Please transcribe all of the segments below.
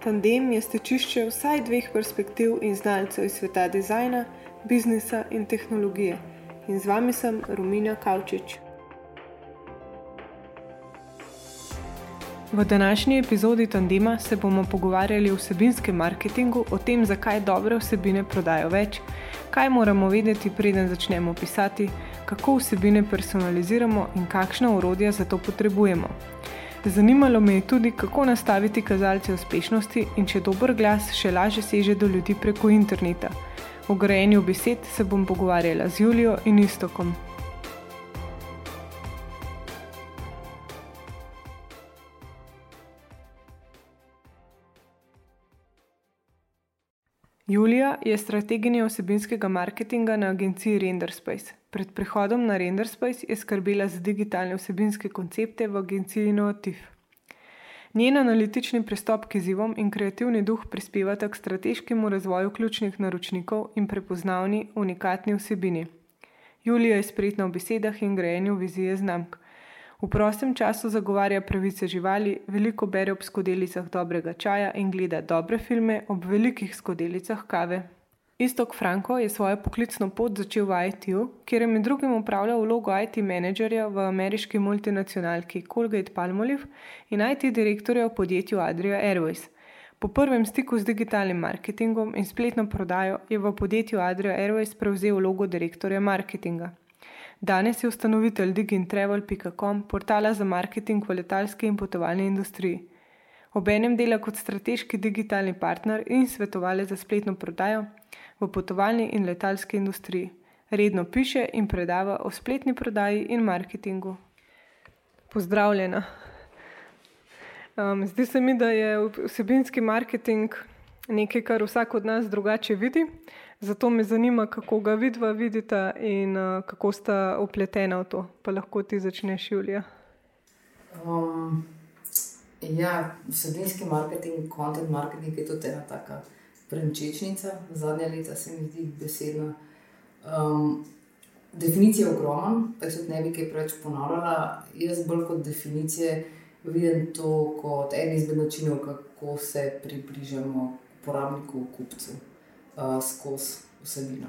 Tandem je stečišče vsaj dveh perspektiv in znalcev iz sveta dizajna, biznisa in tehnologije. In z vami sem Romina Kavčič. V današnji epizodi Tandema se bomo pogovarjali o vsebinskem marketingu, o tem, zakaj dobre vsebine prodajo več, kaj moramo vedeti, preden začnemo pisati, kako vsebine personaliziramo in kakšna urodja za to potrebujemo. Zanimalo me je tudi, kako nastaviti kazalce uspešnosti in če dober glas še lažje seže do ljudi preko interneta. O grajenju besed se bom pogovarjala z Julijo in Istokom. Julija je strateginja osebinskega marketinga na agenciji Renderspace. Pred prehodom na Renderspace je skrbela za digitalne vsebinske koncepte v agenciji Innovativ. Njen analitični pristop k izzivom in kreativni duh prispevata k strateškemu razvoju ključnih naročnikov in prepoznavni unikatni vsebini. Julija je spretna v besedah in grajenju vizije znamk. V prostem času zagovarja pravice živali, veliko bere ob skodelicah dobrega čaja in gleda dobre filme ob velikih skodelicah kave. Istok Franko je svojo poklicno pot začel v IT-u, kjer je med drugim upravljal vlogo IT menedžerja v ameriški multinacionalki Colgate Palmolive in IT direktorja v podjetju Adria Airways. Po prvem stiku z digitalnim marketingom in spletno prodajo je v podjetju Adria Airways prevzel vlogo direktorja marketinga. Danes je ustanovitelj digintravel.com, portala za marketing v letalski in potovalni industriji. Obenem dela kot strateški digitalni partner in svetovalec za spletno prodajo v potovalni in letalski industriji. Redno piše in predava o spletni prodaji in marketingu. Pozdravljena. Um, zdi se mi, da je vsebinski marketing nekaj, kar vsak od nas drugače vidi. Zato me zanima, kako ga vidva vidita in uh, kako sta upletena v to. Pa lahko ti začneš, Julija. Um, ja, vsebinski marketing, content marketing je tudi ena taka premčečnica, zadnja leta se mi zdi besedna. Um, definicija je ogromna, pa se ne bi kaj preveč ponavljala. Jaz bolj kot definicije vidim to kot en izmed načinov, kako se približamo uporabniku, kupcu uh, skozi vsebino.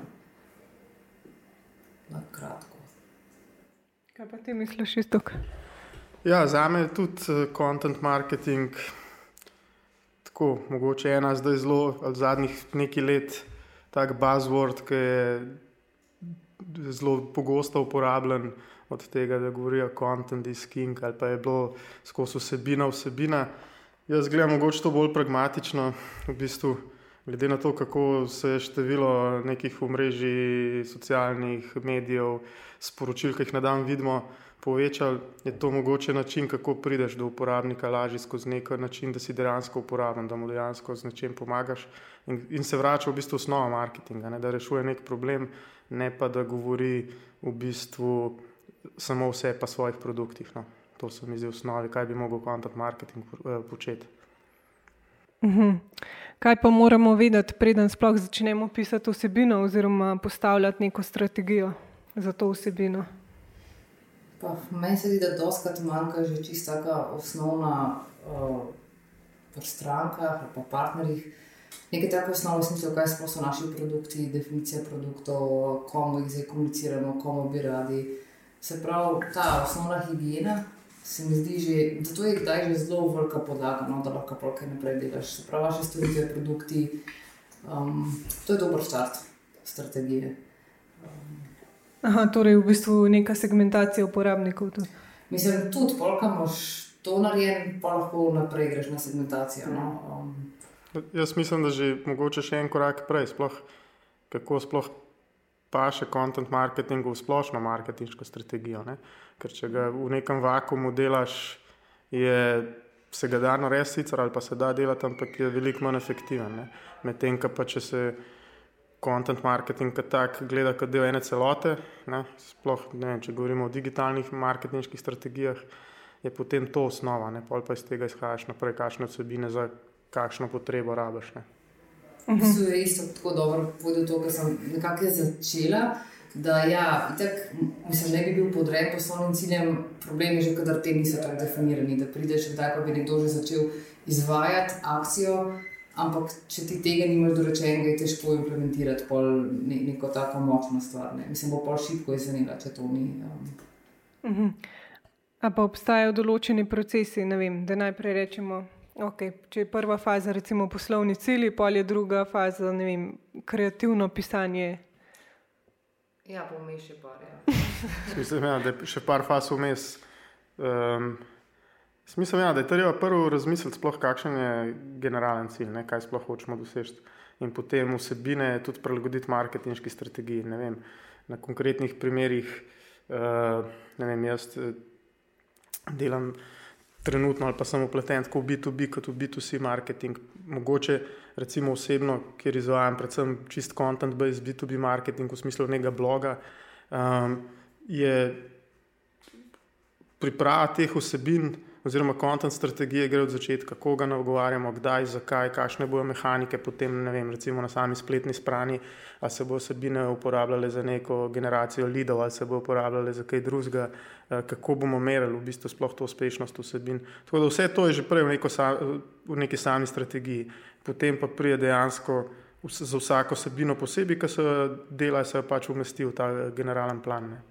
Na kratko. Kaj pa ti misliš, isto? Ja, za me je tudi content marketing tako, mogoče ena zdaj zelo, od zadnjih nekaj let, tak buzzword, ki je zelo pogosto uporabljen. Od tega, da govorijo content is king, ali pa je bilo skozi vsebina, vsebina. Jaz gledam mogoče to bolj pragmatično, v bistvu glede na to, kako se je število nekih omrežij, socialnih medijev, sporočil, ki jih na dan vidimo, povečalo, je to mogoče način, kako prideš do uporabnika lažje skozi neki način, da si dejansko uporaben, da mu dejansko z nečem pomagaš. In, in se vrača v bistvu osnova marketinga, ne, da rešuje nek problem, ne pa da govori v bistvu samo vse pa svojih produktih. No. To se mi zdi v osnovi, kaj bi mogel kontant marketing eh, početi. Uhum. Kaj pa moramo vedeti, preden sploh začnemo pisati vsebino, oziroma postavljati neko strategijo za to vsebino? Meni se zdi, da doskrat manjka že čisto ta osnovna uh, pri strankah ali pa partnerjih. Nekaj tako osnovno smisel, kaj so naši produkti, definicija produktov, komu jih zdaj komuniciramo, komu bi radi. Se pravi, ta osnovna higiena se mi zdi že, zato je kdaj že zelo velika podlaga, no, da lahko kaj naprej delaš. Se pravi, vaše storitve, produkti, um, to je dober start strategije. Um, Aha, torej v bistvu neka segmentacija uporabnikov. Tudi. Mislim, tudi polka moš to narediti, pa lahko naprej greš na segmentacijo. No? Um, Jaz mislim, da že mogoče še en korak prej, sploh, kako sploh paše content marketing v splošno marketinško strategijo. Ne? Ker če ga v nekem vakumu delaš, je, se ga da narediti, sicer ali pa se da delati, ampak je veliko manj efektiven. Medtem, pa če se content marketing kot tak gleda kot del ene celote, ne? sploh ne vem, če govorimo o digitalnih marketinških strategijah, je potem to osnova, ne pa iz tega izhajaš naprej, kakšne vsebine za kakšno potrebo rabiš. V bistvu je isto tako dobro povedal to, kar sem nekako začela. Da ja, itak, mislim, ne bi bil podrejen poslovnim ciljem, problem je že, kadar te niso tako definirani, da prideš kdaj, pa bi nekdo že začel izvajati akcijo, ampak če ti tega nimaš dorečenega, je težko implementirati pol ne, neko tako močno stvar. Ne. Mislim, bo pol šipko izvenila, če to ni. Um. Uh -huh. A pa obstajajo določeni procesi, vem, da najprej rečemo, okay, če je prva faza, recimo poslovni cilj, pa je druga faza, vem, kreativno pisanje. Ja, pomeni še par. Ja. Mislim, ja, da je še par faz vmes. Um, Smisel je, da je treba prvo razmisliti, sploh, kakšen je generalen cilj, ne, kaj sploh hočemo doseči. In potem vsebine tudi prilagoditi marketinški strategiji. Vem, na konkretnih primerih, uh, vem, jaz eh, delam trenutno ali pa sem upleten tako v B2B kot v B2C marketing. Mogoče recimo osebno, kjer izvajam predvsem čist content-based B2B marketing v smislu nekega bloga, um, je priprava teh vsebin oziroma kontent strategije gre od začetka, koga nagovarjamo, kdaj, zakaj, kakšne bojo mehanike, potem ne vem, recimo na sami spletni strani, ali se bo osebine uporabljale za neko generacijo lidov, ali se bo uporabljale za kaj drugega, kako bomo merili v bistvu sploh to uspešnost vsebin. Tako da vse to je že prej v, neko, v neki sami strategiji, potem pa prije dejansko. Za vsako osebino posebej, ki se dela, se je pač umestil v ta generalen plan.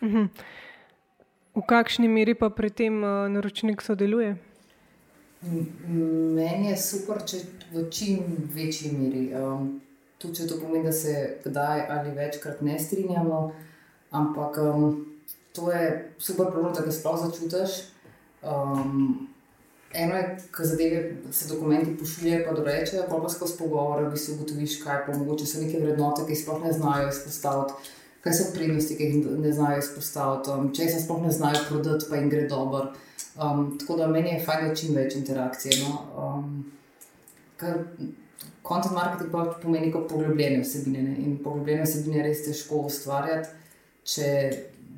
Uh -huh. V kakšni meri pa pri tem uh, naročnik sodeluje? Meni je super, če v čim večji meri. Um, tudi če to pomeni, da se kdaj ali večkrat ne strinjamo, ampak um, to je super, problem, da ga sploh začutiš. Um, eno je, ko zadeve se dokumenti pošiljajo, pa dorečejo, pa pa skozi pogovore, da bi se ugotoviš, kaj pa mogoče so neke vrednote, ki sploh ne znajo izpostaviti kaj so prednosti, ki jih ne znajo izpostaviti, um, če se sploh ne znajo prodati, pa jim gre dobro. Um, tako da meni je fajn, da čim več interakcije. No? Um, Content marketing pa pomeni neko poglobljene vsebine ne? in poglobljene vsebine je res težko ustvarjati, če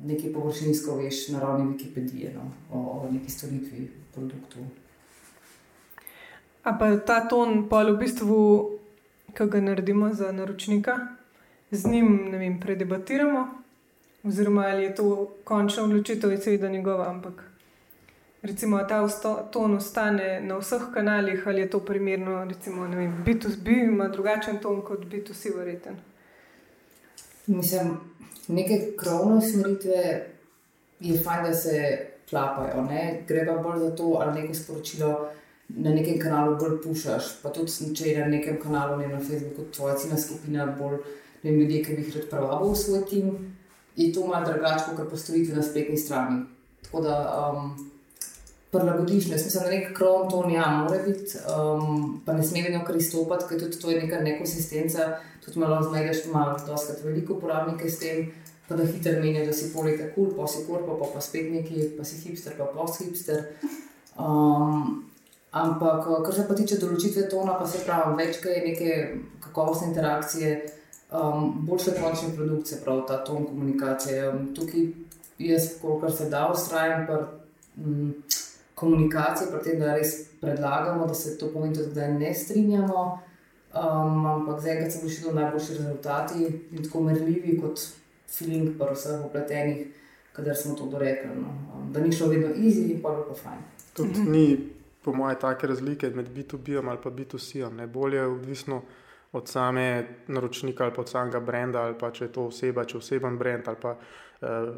nekaj površinsko veš na ravni Wikipedije no? o, o neki storitvi, produktu. A pa ta ton, pa v bistvu, ki ga naredimo za naročnika, z njim vem, predebatiramo, oziroma ali je to končna odločitev, je seveda njegova, ampak recimo ta ton ostane na vseh kanalih, ali je to primerno, recimo, vem, B2B ima drugačen ton kot B2C, verjeten. Mislim, neke krovne usmeritve je fajn, da se klapajo. Ne? Gre pa bolj za to, ali neko sporočilo na nekem kanalu bolj pušaš. Pa tudi, če je na nekem kanalu, ne na Facebooku, tvoja ciljna skupina bolj vem, ljudje, ki bi jih rad pravabil v svoj tim, je to malo drugače, kot pa storiti na spletni strani. Tako da um, prilagodiš, ne smem, da nek krom to ne more biti, um, pa ne sme vedno kar izstopati, ker tudi to je neka nekonsistenca, tudi malo znajdeš, malo doskrat veliko uporabnike s tem. Pa da hitro menijo, da si polite kul, cool, pa si korpo, pa, pa spet neki, pa si hipster, pa post-hipster. Um, ampak, kar se pa tiče določitve tona, pa se pravi, več je neke kakovostne interakcije, um, boljše končne produkcije, prav ta ton komunikacije. Um, tukaj jaz, kolikor se da, ustrajam pri um, komunikaciji, pri tem, da res predlagamo, da se to pomeni, da ne strinjamo. Um, ampak zaenkrat so prišli do najboljši rezultati in tako merljivi kot feeling pa vseh upletenih, kadar smo to dorekli. No. Um, da ni šlo vedno easy, pa je pa fajn. Tudi ni, po mojem, take razlike med B2B ali pa B2C. Najbolje je odvisno od same naročnika ali od samega brenda, ali pa če je to oseba, če je oseben brend ali pa uh,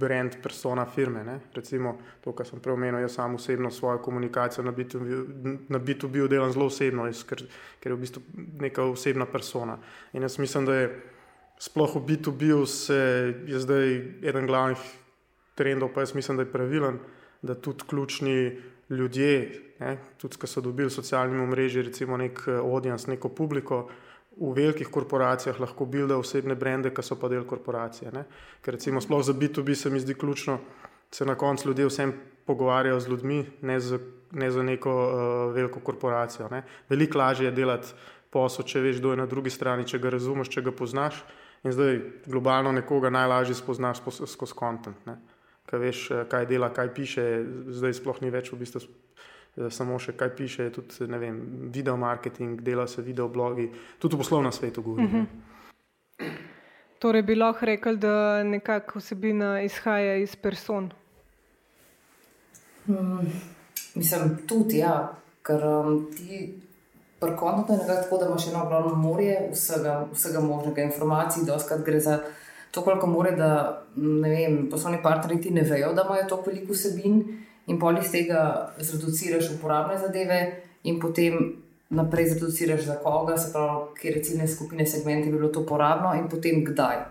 brend persona firme. Ne? Recimo to, kar sem prej omenil, jaz sam osebno svojo komunikacijo na B2B delam zelo osebno, ker, ker je v bistvu neka osebna persona. In jaz mislim, da je sploh v B2B se je zdaj eden glavnih trendov, pa jaz mislim, da je pravilen, da tudi ključni ljudje, ne, tudi ki so dobili socialnimi mreži, recimo nek eh, audience, neko publiko, v velikih korporacijah lahko buildajo osebne brende, ki so pa del korporacije. Ne? Ker recimo sploh za B2B se mi zdi ključno, da se na koncu ljudje vsem pogovarjajo z ljudmi, ne za, ne za neko uh, veliko korporacijo. Ne? Veliko lažje je delati posel, če veš, kdo je na drugi strani, če ga razumeš, če ga poznaš. In zdaj globalno nekoga najlažje spoznaš skozi kontent. Kaj veš, eh, kaj dela, kaj piše, zdaj sploh ni več v bistvu samo še kaj piše, tudi vem, video marketing, dela se video blogi, tudi v poslovnem svetu. Govorim, uh -huh. Torej, bi lahko rekel, da nekako vsebina izhaja iz person. Hmm, mislim, tudi ja, ker um, ti prekonto je nekako tako, da imaš eno ogromno morje vsega, vsega možnega informacij, doskrat gre za to, koliko more, da ne vem, poslovni partnerji ti ne vejo, da imajo toliko veliko vsebin in pol iz tega zreduciraš uporabne zadeve in potem naprej zreduciraš za koga, se pravi, kje ciljne skupine, segmenti bi bilo to uporabno in potem kdaj.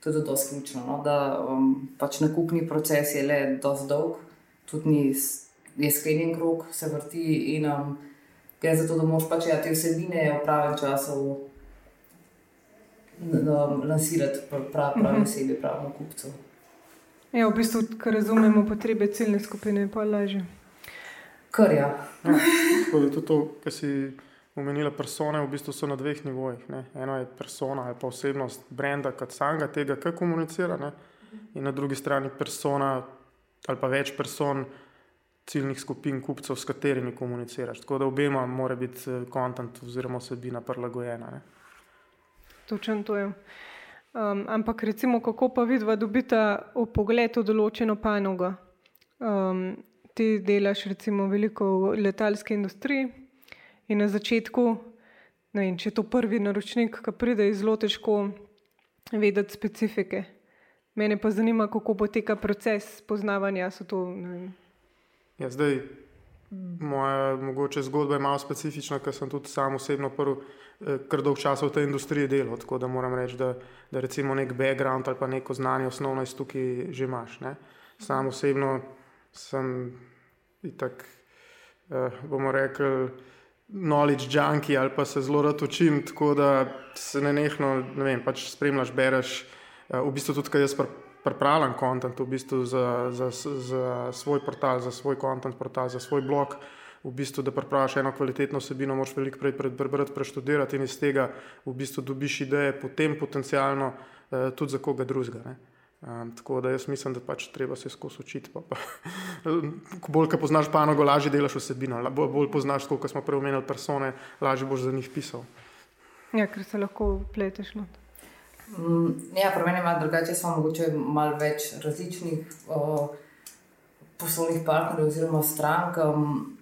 To je zelo ključno, no? da um, pač nakupni proces je le dosti dolg, tudi ni, je sklenjen krok, se vrti in um, gre za to, da moš pač ja, te vsebine v pravem času lansirati prav, pravi uh -huh. osebi, pravemu kupcu. Ja, v bistvu, ker razumemo potrebe ciljne skupine, pa lažje. Kar ja. ja tudi to, kar si omenila, persone v bistvu so na dveh nivojih. Ne. Eno je persona, je pa osebnost brenda, kot samega tega, kaj komunicira, ne. in na drugi strani persona ali pa več person. Ciljnih skupin kupcev, s katerimi komuniciraš. Tako da obema mora biti kontent eh, oziroma vsebina prilagojena. Ne točen to je. Um, ampak recimo, kako pa vidva dobita v pogled v določeno panogo. Um, ti delaš recimo veliko v letalski industriji in na začetku, ne vem, če je to prvi naročnik, ki pride, je zelo težko vedeti specifike. Mene pa zanima, kako poteka proces poznavanja. To, ja, zdaj, moja mogoče zgodba je malo specifična, ker sem tudi sam osebno prvi. Eh, kar dolg čas v tej industriji delal. Tako da moram reči, da, da recimo nek background ali pa neko znanje osnovno iz tukaj že imaš. Ne? Sam osebno sem itak, eh, bomo rekli, knowledge junkie ali pa se zelo rad učim, tako da se ne nehno, ne vem, pač spremljaš, bereš. Eh, v bistvu tudi, kaj jaz pripravljam kontent, v bistvu za, za, za svoj portal, za svoj kontent portal, za svoj blog v bistvu, da prepraviš eno kvalitetno vsebino, moraš veliko prej prebrati, preštudirati in iz tega v bistvu dobiš ideje, potem potencialno eh, tudi za koga drugega. Um, tako da jaz mislim, da pač treba se skozi učiti. Pa, pa. bolj, ko poznaš panogo, lažje delaš vsebino. Bolj, bolj poznaš, kot smo prej omenili, persone, lažje boš za njih pisal. Ja, ker se lahko pleteš. No. Mm, ja, pri meni je malo drugače, samo mogoče malo več različnih uh, poslovnih partnerjev oziroma strank. Um,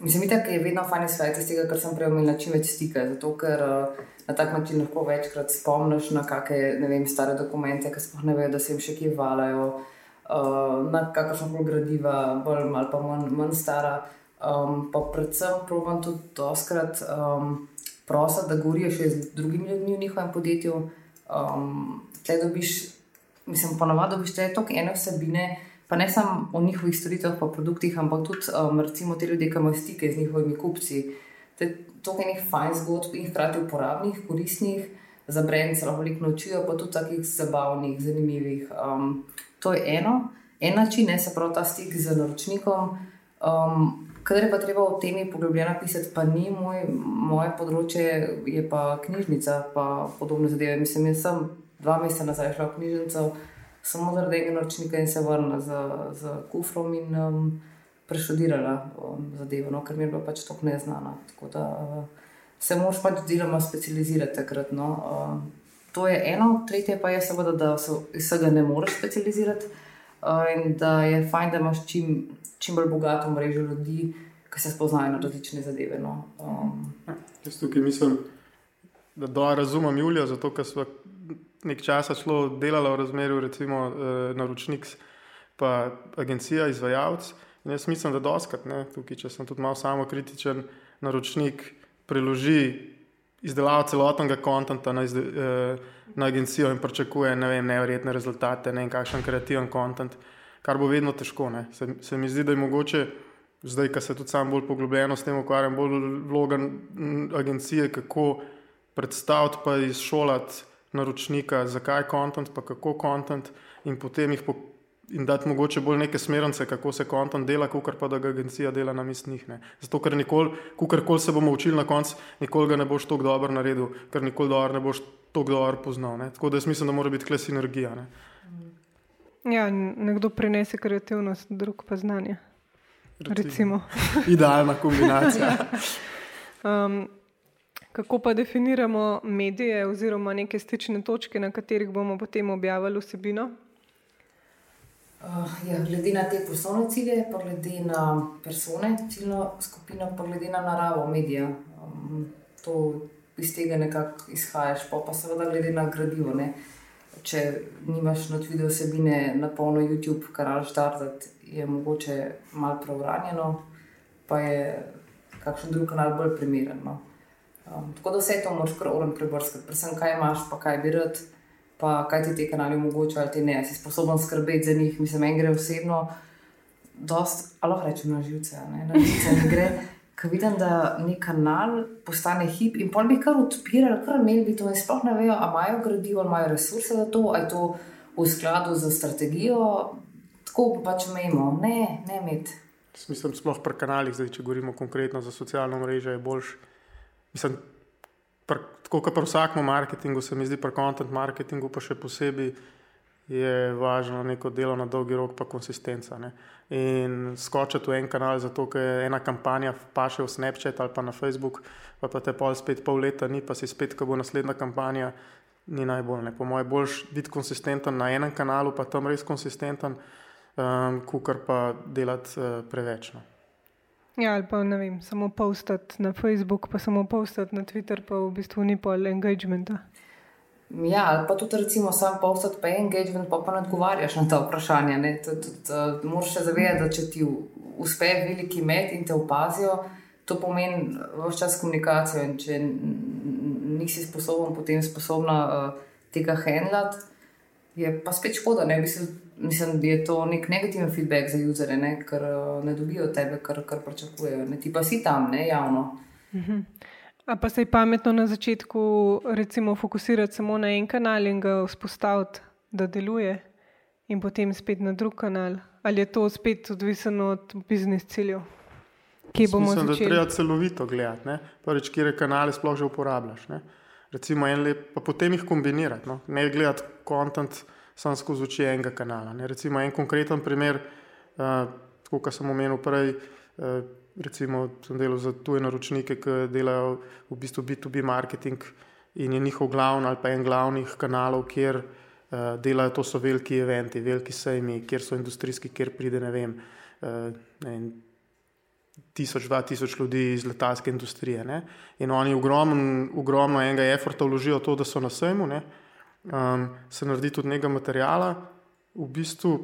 Mislim, da je vedno fajn izhajati iz tega, kar sem prej omenila, čim več stika. Zato, ker uh, na tak način lahko večkrat spomniš na kakšne stare dokumente, ki sploh ne vejo, da se jim še kje valajo, uh, na kakršno koli gradiva, bolj ali pa manj, manj stara. Um, pa predvsem probujem tudi doskrat um, prositi, da govorijo še z drugimi ljudmi v njihovem podjetju. Um, Tle dobiš, mislim, ponovadi dobiš te toke ene vsebine pa ne samo o njihovih storitvah, pa produktih, ampak tudi um, recimo te ljudi, ki imajo stike z njihovimi kupci. To je nekaj fajn zgodb in hkrati uporabnih, koristnih, za brend se lahko veliko naučijo, pa tudi takih zabavnih, zanimivih. Um, to je eno, en način, ne se pravi ta stik z naročnikom. Um, Kadar je pa treba o temi poglobljeno pisati, pa ni moj, moje področje, je pa knjižnica, pa podobne zadeve. Mislim, jaz sem dva meseca nazaj šla v knjižnico samo zaradi tega naročnika in se vrnila z, z kufrom in um, preštudirala um, zadevo, no, ker mi je bila pač tako neznana. Tako da uh, se moraš pač deloma specializirati takrat. No. Uh, to je eno, tretje pa je seveda, da se vsega ne moreš specializirati in da je fajn, da imaš čim, čim bolj bogato mrežo ljudi. Ki se spoznajo na različne zadeve. No. Um. Jaz tukaj mislim, da dobro razumem Julijo, zato ker smo nek čas šlo delalo v razmerju, recimo eh, naročnik, pa agencija, izvajalec. In jaz mislim, da doskrat, ne, tukaj, če sem tudi malo samo kritičen, naročnik preloži izdelavo celotnega konta na, eh, na agencijo in pričakuje ne vem, nevrjetne rezultate, ne vem, kakšen kreativen kontent, kar bo vedno težko. Se, se mi zdi, da je mogoče. Zdaj, ko se tudi sam bolj poglobljeno s tem ukvarjam, bolj vloga agencije, kako predstaviti pa izšolati naročnika, zakaj kontent, pa kako kontent, in potem jih in dati mogoče bolj neke smernice, kako se kontent dela, kot pa da ga agencija dela na mestnih. Zato, ker nikoli, kar se bomo učili na koncu, nikoli ga ne boš tako dobro naredil, ker nikoli dobro ne boš tako dobro poznal. Ne? Tako da jaz mislim, da mora biti kle sinergija. Ne? Ja, nekdo prinese kreativnost, drug pa znanje. Recimo. Idealna kombinacija. um, Kako pa definiramo medije oziroma neke stične točke, na katerih bomo potem objavili vsebino? Uh, ja, glede na te poslovne cilje, pa glede na persone, ciljno skupino, pa glede na naravo medija. Um, to iz tega nekako izhajaš, pa, pa seveda glede na gradivo. Ne. Če nimaš not video vsebine na polno YouTube kanal štartati, je mogoče malo preuranjeno, pa je kakšen drug kanal bolj primeren. No. Um, tako da vse to moraš kar uran prebrskati, predvsem kaj imaš, pa kaj bi rad, pa kaj ti te kanali omogočajo, ali ti ne, si sposoben skrbeti za njih, mislim, en gre osebno, dost, ali lahko rečem na živce, ne, na živce ne gre. Ko vidim, da nek kanal postane hip in pol bi kar odpirali, kar imeli bi to in sploh ne vejo, ali imajo gradivo, ali imajo resurse za to, ali je to v skladu z strategijo, tako pač imamo, ne, ne imeti. Mislim, sploh pri kanalih, zdaj, če govorimo konkretno za socialno mrežo, je boljš. Mislim, pr, tako kot pri vsakem marketingu, se mi zdi pri content marketingu, pa še posebej je važno neko delo na dolgi rok, pa konsistenca. Ne? In skočiti v en kanal, zato ker ena kampanja, pa še v Snapchat ali pa na Facebook, pa, pa te pol spet pol leta ni, pa si spet, ko bo naslednja kampanja, ni najbolj. Ne? Po mojem, boljš biti konsistenten na enem kanalu, pa tam res konsistenten, um, kukar pa delati uh, preveč. No? Ja, ali pa ne vem, samo postati na Facebook, pa samo postati na Twitter, pa v bistvu ni pol engagementa. Ja, ali pa tudi recimo sam postati, pa engagement, pa pa ne odgovarjaš na ta vprašanja. Moraš se zavedati, da če ti uspe veliki med in te opazijo, to pomeni vse čas komunikacijo. In če nisi sposoben, potem sposobna uh, tega handlati, je pa spet škoda. Ne? Mislim, da je to nek negativen feedback za usere, ne? ker uh, ne dobijo tebe, kar, kar pričakujejo. Ti pa si tam, ne javno. Uh -huh. A pa se je pametno na začetku recimo, fokusirati samo na en kanal in ga vzpostaviti, da deluje, in potem spet na drug kanal. Ali je to spet odvisno od biznis ciljev? Mislim, začeli? da treba celovito gledati, prvič, kje kanale sploh že uporabljaš. Ne? Recimo en lep, pa potem jih kombinirati. No? Ne gledati kontent samo skozi oči enega kanala. Ne? Recimo en konkreten primer, uh, kot sem omenil prej. Uh, recimo, sem delal za tuje naročnike, ki delajo v bistvu B2B marketing in je njihov glavni ali pa en glavnih kanalov, kjer uh, delajo, to so veliki eventi, veliki sejmi, kjer so industrijski, kjer pride ne vem. Uh, ne Tisoč, dva tisoč ljudi iz letalske industrije. Ne? In oni ogromno, ogromno enega efforta vložijo v to, da so na sejmu, um, se naredi tudi nekaj materijala, v bistvu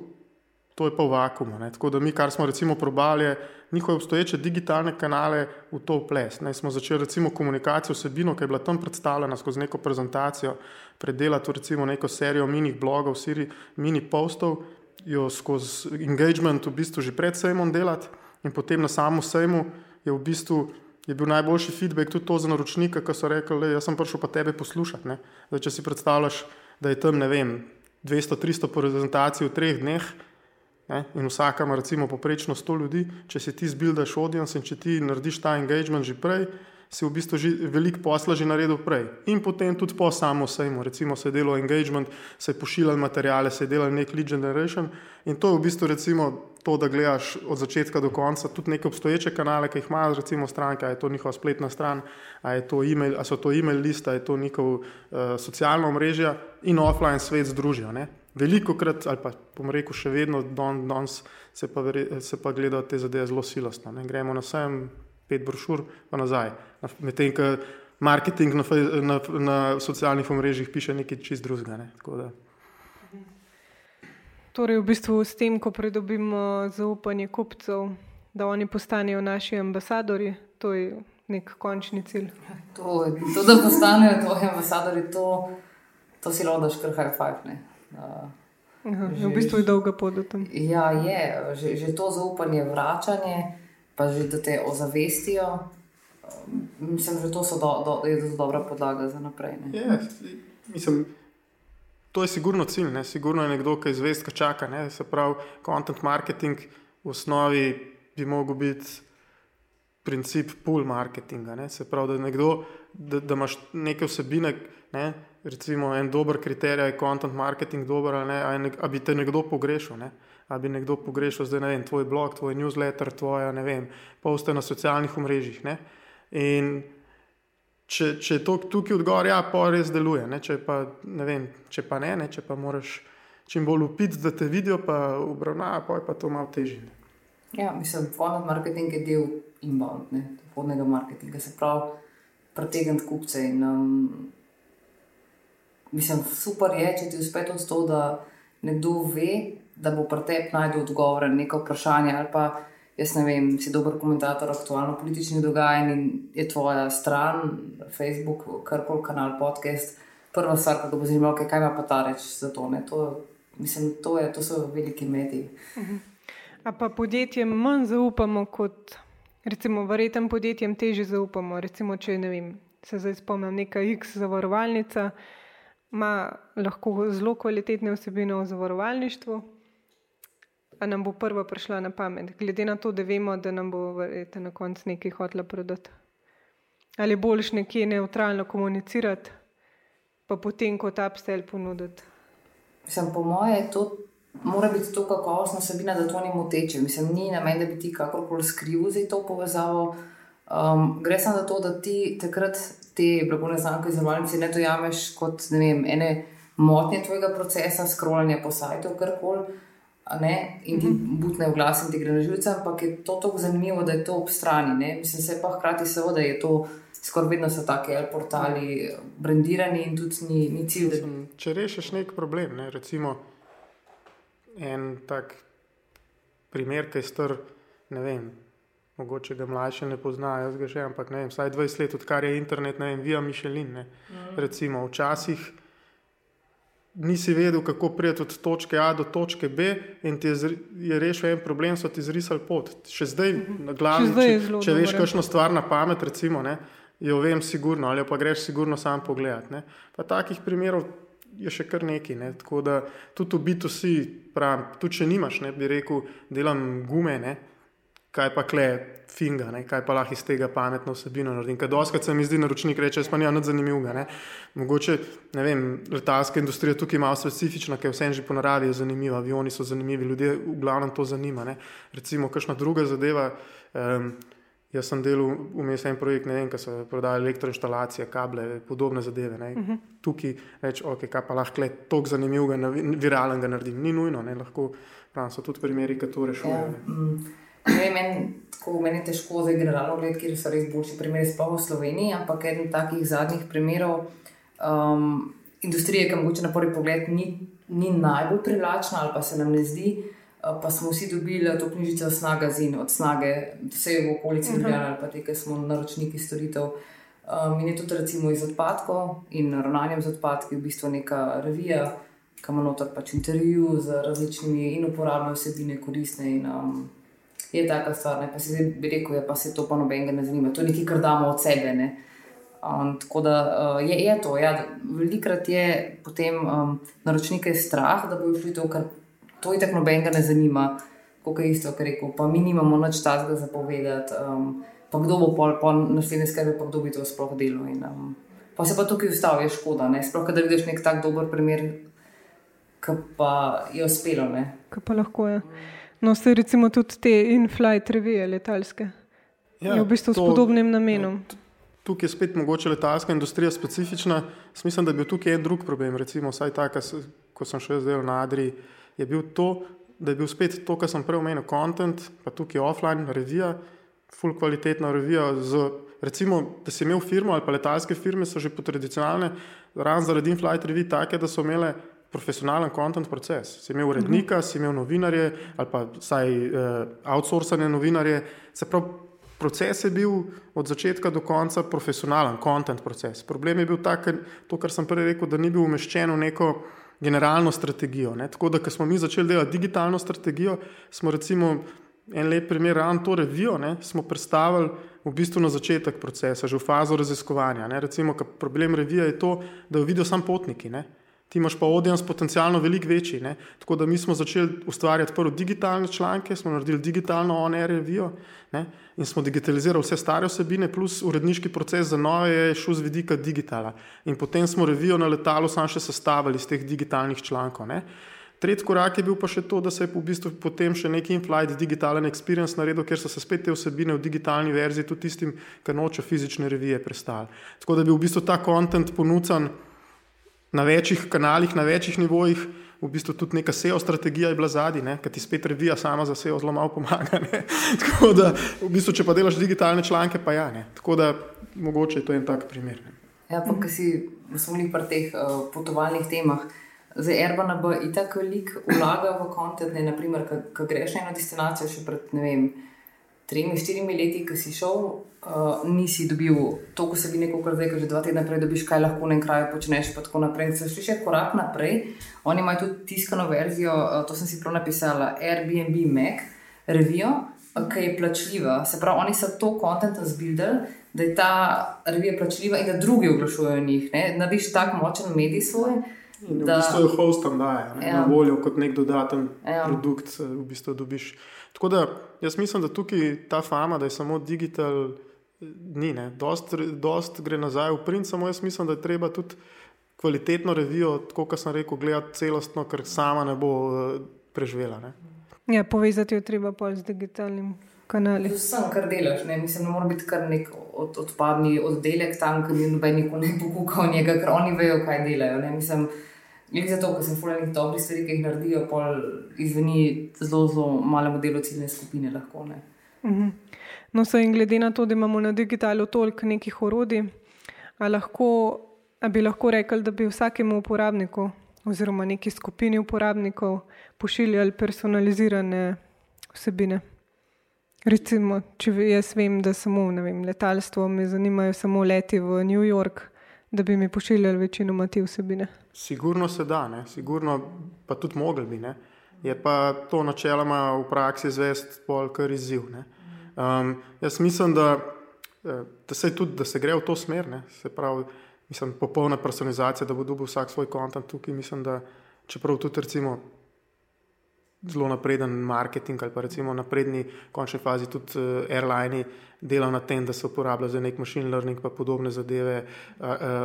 to je pa v vakumu. Ne? Tako da mi, kar smo recimo probali, njihove obstoječe digitalne kanale v to ples. Ne? Smo začeli recimo komunikacijo vsebino, ki je bila tam predstavljena skozi neko prezentacijo, predelati recimo neko serijo mini blogov, siri, mini postov, jo skozi engagement v bistvu že pred sejmom delati in potem na samem sejmu je v bistvu. Je bil najboljši feedback tudi to za naročnika, ki so rekli, da sem prišel pa tebe poslušati. Zdaj, če si predstavljaš, da je tam 200-300 prezentacij v treh dneh, Ne? In vsaka ima recimo poprečno 100 ljudi, če si ti zbildaš audience in če ti narediš ta engagement že prej, si v bistvu že veliko posla že naredil prej. In potem tudi po samo sejmu, recimo se je delo engagement, se je pošiljal materijale, se je delal nek lead generation in to je v bistvu recimo to, da gledaš od začetka do konca tudi neke obstoječe kanale, ki jih imajo recimo stranke, a je to njihova spletna stran, a, to email, a so to e-mail lista, a je to njihov uh, socialno omrežje in offline svet združijo. Ne? veliko krat, ali pa bom rekel, še vedno danes se, se pa gledajo te zadeve zelo silostno. Ne? Gremo na vsem pet brošur, pa nazaj. Medtem, ko marketing na, na, na socialnih omrežjih piše nekaj čist drugega. Ne? Torej, v bistvu s tem, ko pridobimo zaupanje kupcev, da oni postanejo naši ambasadori, to je nek končni cilj. To, to da postanejo tvoji ambasadori, to, to si lahko daš kar high five. Aha, že, v bistvu je dolga pot do tam. Ja, je že, že to zaupanje, vračanje, pa že da te ozavestijo. Mislim, da to do, do, je to dobra podlaga za naprej. Je, mislim, to je sigurno cilj. Ne? Sigurno je nekdo, ki izvest, ki čaka. Ne? Se pravi, content marketing v osnovi bi lahko bil princip pull marketinga. Ne? Se pravi, da, nekdo, da, da imaš neke vsebine. Ne? recimo en dober kriterij je content marketing, dober ali ne, ali bi te nekdo pogrešal. Ne? Ali bi nekdo pogrešal zdaj, ne vem, tvoj blog, tvoj newsletter, tvoje, ne vem, poste na socialnih omrežjih. Ne? In če, če je to tukaj odgovor, ja, pa res deluje. Ne? Če, pa, ne vem, če pa ne, ne, če pa moraš čim bolj upiti, da te vidijo, pa obravnava, pa je pa to malo težje. Ja, mislim, da marketing je del inbound, podnega marketinga, se pravi, pretegniti kupce. In, um, mislim, super je, če ti uspe to, da nekdo ve, da bo pri tebi najdel odgovore na neko vprašanje ali pa jaz ne vem, si dober komentator aktualno političnih dogajanj in je tvoja stran, Facebook, karkoli kanal, podcast, prva stvar, ki ga bo zanimalo, kaj ima pa ta reč za to. to mislim, to, je, to so veliki mediji. A pa podjetjem manj zaupamo kot. Recimo, verjetno podjetjem teže zaupamo. Recimo, če ne vem, se zdaj spomnim, neka X zavarovalnica ima lahko zelo kvalitetne vsebine o zavarovalništvu, A nam bo prva prišla na pamet, glede na to, da vemo, da nam bo verjete, na koncu nekaj hotela prodati. Ali boljš nekje neutralno komunicirati, pa potem kot upsell ponuditi. Mislim, po moje, to mora biti to kakovostna sabina, da to ni moteče. Mislim, ni na meni, da bi ti kakorkoli skrivil za to povezavo. Um, gre samo za to, da ti takrat te blagovne znamke iz Romalnice ne dojameš kot ne vem, ene motnje tvojega procesa, scrollanja po sajtu, karkoli in ti mhm. butne v glas in ti gre na živce, ampak je to tako zanimivo, da je to ob strani. Ne. Mislim, se pa hkrati seveda, da je to skoraj vedno so taki portali brendirani in tudi ni, ni cilj. Da... Če rešiš nek problem, ne, recimo en tak primer, ki je star, ne vem. Mogoče ga mlajši ne poznajo, jaz ga že, ampak ne vem, vsaj 20 let, odkar je internet, ne vem, via Mišelin. Mm. Recimo, včasih nisi vedel, kako priti od točke A do točke B, in ti je, je rešil en problem, so ti zrisali pot. Še zdaj, na glavi, če, če veš, kakšno stvar na pamet, recimo, ne, jo vem, sigurno, ali pa greš sigurno sam pogledat. Ne. Pa takih primerov je še kar nekaj. Ne. Tako da tudi v B2C, pravim, tudi če nimaš, ne, bi rekel, delam gume. Ne, kaj pa kle, finga, ne? kaj pa lahko iz tega pametno vsebino naredim. Kaj doskrat se mi zdi naročnik reče, jaz pa nimam nič zanimivega. Mogoče, ne vem, letalska industrija tukaj je malo specifična, ker vse že po naravi je zanimiva, avioni so zanimivi, ljudje v glavnem to zanima. Ne? Recimo, kakšna druga zadeva. Um, Jaz sem delal vmes en projekt, ne vem, kaj so prodajali elektroinštalacije, kable, podobne zadeve. Uh mhm. -huh. Tukaj reč, ok, kaj pa lahko le toliko zanimivega, viralnega naredim. Ni nujno, ne? lahko prav, so tudi primeri, ki to rešujejo. Ja, mm. Meni, meni je težko zdaj generalno gledati, kje so res boljši primeri, sploh v Sloveniji, ampak eden takih zadnjih primerov um, industrije, ki mogoče na prvi pogled ni, ni najbolj privlačna ali pa se nam ne zdi. Uh, pa smo vsi dobili to knjižico Snaga Zin, od Snage, vse v okolici uh mhm. -huh. Ljubljana ali pa te, ki smo naročniki storitev. Um, in je tudi recimo iz odpadkov in ravnanjem z odpadki v bistvu neka revija, ki ima noter pač intervju z različnimi in uporabne vsebine, koristne in um, je taka stvar. Ne? Pa si bi rekel, ja, se to pa nobenega ne zanima. To je nekaj, kar damo od sebe. Um, tako da uh, je, je to. Ja, velikrat je potem um, naročnike strah, da bodo šli to, kar to je tako nobenega ne zanima. Kot je isto, kar rekel, pa mi nimamo nič tazga zapovedati. Um, pa kdo bo pol, pol naslednje skrbi, pa kdo bi to sploh delal. In, um, pa se pa tukaj ustavi, je škoda. Ne? Sploh, da vidiš nek tak dober primer, ki pa je uspelo. Kaj pa lahko je. Um, No, ste recimo tudi te in-flight revije letalske. Ja, v bistvu to, s podobnim namenom. Tukaj je spet mogoče letalska industrija specifična. Mislim, da je bil tukaj en drug problem. Recimo, vsaj ta, ko sem še zdaj na Adri, je bil to, da je bil spet to, kar sem prej omenil, content, pa tukaj offline revija, full kvalitetna revija. Z, recimo, da si imel firmo ali pa letalske firme, so že po tradicionalne, ravno zaradi in-flight revij, take, da so imele profesionalen kontent proces. Si imel urednika, uh. -huh. si imel novinarje ali pa vsaj uh, outsourcane novinarje. Se pravi, proces je bil od začetka do konca profesionalen kontent proces. Problem je bil tak, to, kar sem prej rekel, da ni bil umeščen v neko generalno strategijo. Ne? Tako da, ko smo mi začeli delati digitalno strategijo, smo recimo en lep primer, ravno to revijo, ne? smo predstavili. V bistvu na začetek procesa, že v fazo raziskovanja. Ne? Recimo, problem revije je to, da jo vidijo samo potniki. Ne? Ti imaš pa audience potencialno veliko večji. Ne? Tako da mi smo začeli ustvarjati prvo digitalne članke, smo naredili digitalno on-air review in smo digitalizirali vse stare osebine, plus uredniški proces za nove je šel z vidika digitala. In potem smo review na letalu sam še sestavili iz teh digitalnih člankov. Ne? Tretji korak je bil pa še to, da se je v bistvu potem še neki in-flight digitalen experience naredil, ker so se spet te vsebine v digitalni verziji tudi tistim, ki noče fizične revije prestali. Tako da bi v bistvu ta kontent ponudil na večjih kanalih, na večjih nivojih. V bistvu tudi neka SEO strategija je bila zadnja, ker ti spet revija sama za SEO zelo malo pomaga. Tako da, v bistvu, če pa delaš digitalne članke, pa ja. Ne? Tako da, mogoče je to en tak primer. Ne? Ja, pa ki si smo pri teh uh, potovalnih temah. Za Airbnb je tako veliko vlaga v kontent, ne naprimer, ko greš na eno destinacijo še pred, ne vem, tremi, štirimi leti, ki si šel, uh, nisi dobil to, ko se vi neko kar zdaj, že dva tedna prej dobiš, kaj lahko na enem kraju počneš, pa tako naprej. Se šli še korak naprej, oni imajo tudi tiskano verzijo, uh, to sem si prav napisala, Airbnb Mac, revijo, uh, ki je plačljiva. Se pravi, oni so to kontent zbildali. Da je ta revija plačljiva in da drugi oglašujejo njih. Narediš tako močen medij svoj, Da, v bistvu jo hostom daje ja. na voljo kot nek dodaten ja. produkt, eh, v bistvu dobiš. Tako da jaz mislim, da tukaj ta fama, da je samo digital, eh, ni. Dost, dost gre nazaj v print, samo jaz mislim, da je treba tudi kvalitetno revijo, tako kot sem rekel, gledati celostno, ker sama ne bo uh, preživela. Ne? Ja, povezati jo treba pa z digitalnim. Vsem, kar delaš, ne, mislim, ne mora biti kar nek od, odpadni oddelek tam, ki ni noben nikoli ne pokukal njega, ker oni vejo, kaj delajo. Ne, mislim, Glede za to, ker sem fulani dobri stvari, ki jih naredijo, pa izveni zelo, zelo malemu delu ciljne skupine. Lahko, uh -huh. No, so in glede na to, da imamo na digitalu toliko nekih orodij, ali lahko, bi lahko rekli, da bi vsakemu uporabniku oziroma neki skupini uporabnikov pošiljali personalizirane vsebine. Recimo, če jaz vem, da samo vem, letalstvo me zanimajo samo leti v New York, da bi mi pošiljali večino te vsebine. Sigurno se da, ne? sigurno pa tudi mogli bi. Ne? Je pa to načeloma v praksi zvest bolj kar izziv. Um, jaz mislim, da, eh, da se, tudi, da se gre v to smer, ne? se pravi, mislim, popolna personalizacija, da bo dobil vsak svoj kontent tukaj. Mislim, da čeprav tudi recimo zelo napreden marketing ali pa recimo napredni v končni fazi tudi uh, airline delajo na tem, da se uporablja za nek machine learning in podobne zadeve,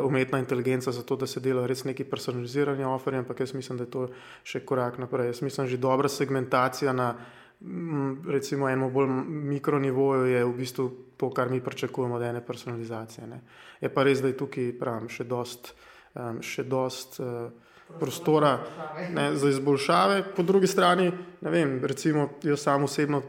umetna inteligenca, zato da se delajo res neki personalizirani oferi, ampak jaz mislim, da je to še korak naprej. Jaz mislim, že dobra segmentacija na recimo enem bolj mikronivoju je v bistvu to, kar mi pričakujemo od ene personalizacije. Ne. Je pa res, da je tukaj pravim, še dost, še dost uh, prostora ne, za izboljšave. Po drugi strani, ne vem, recimo jaz sam osebno,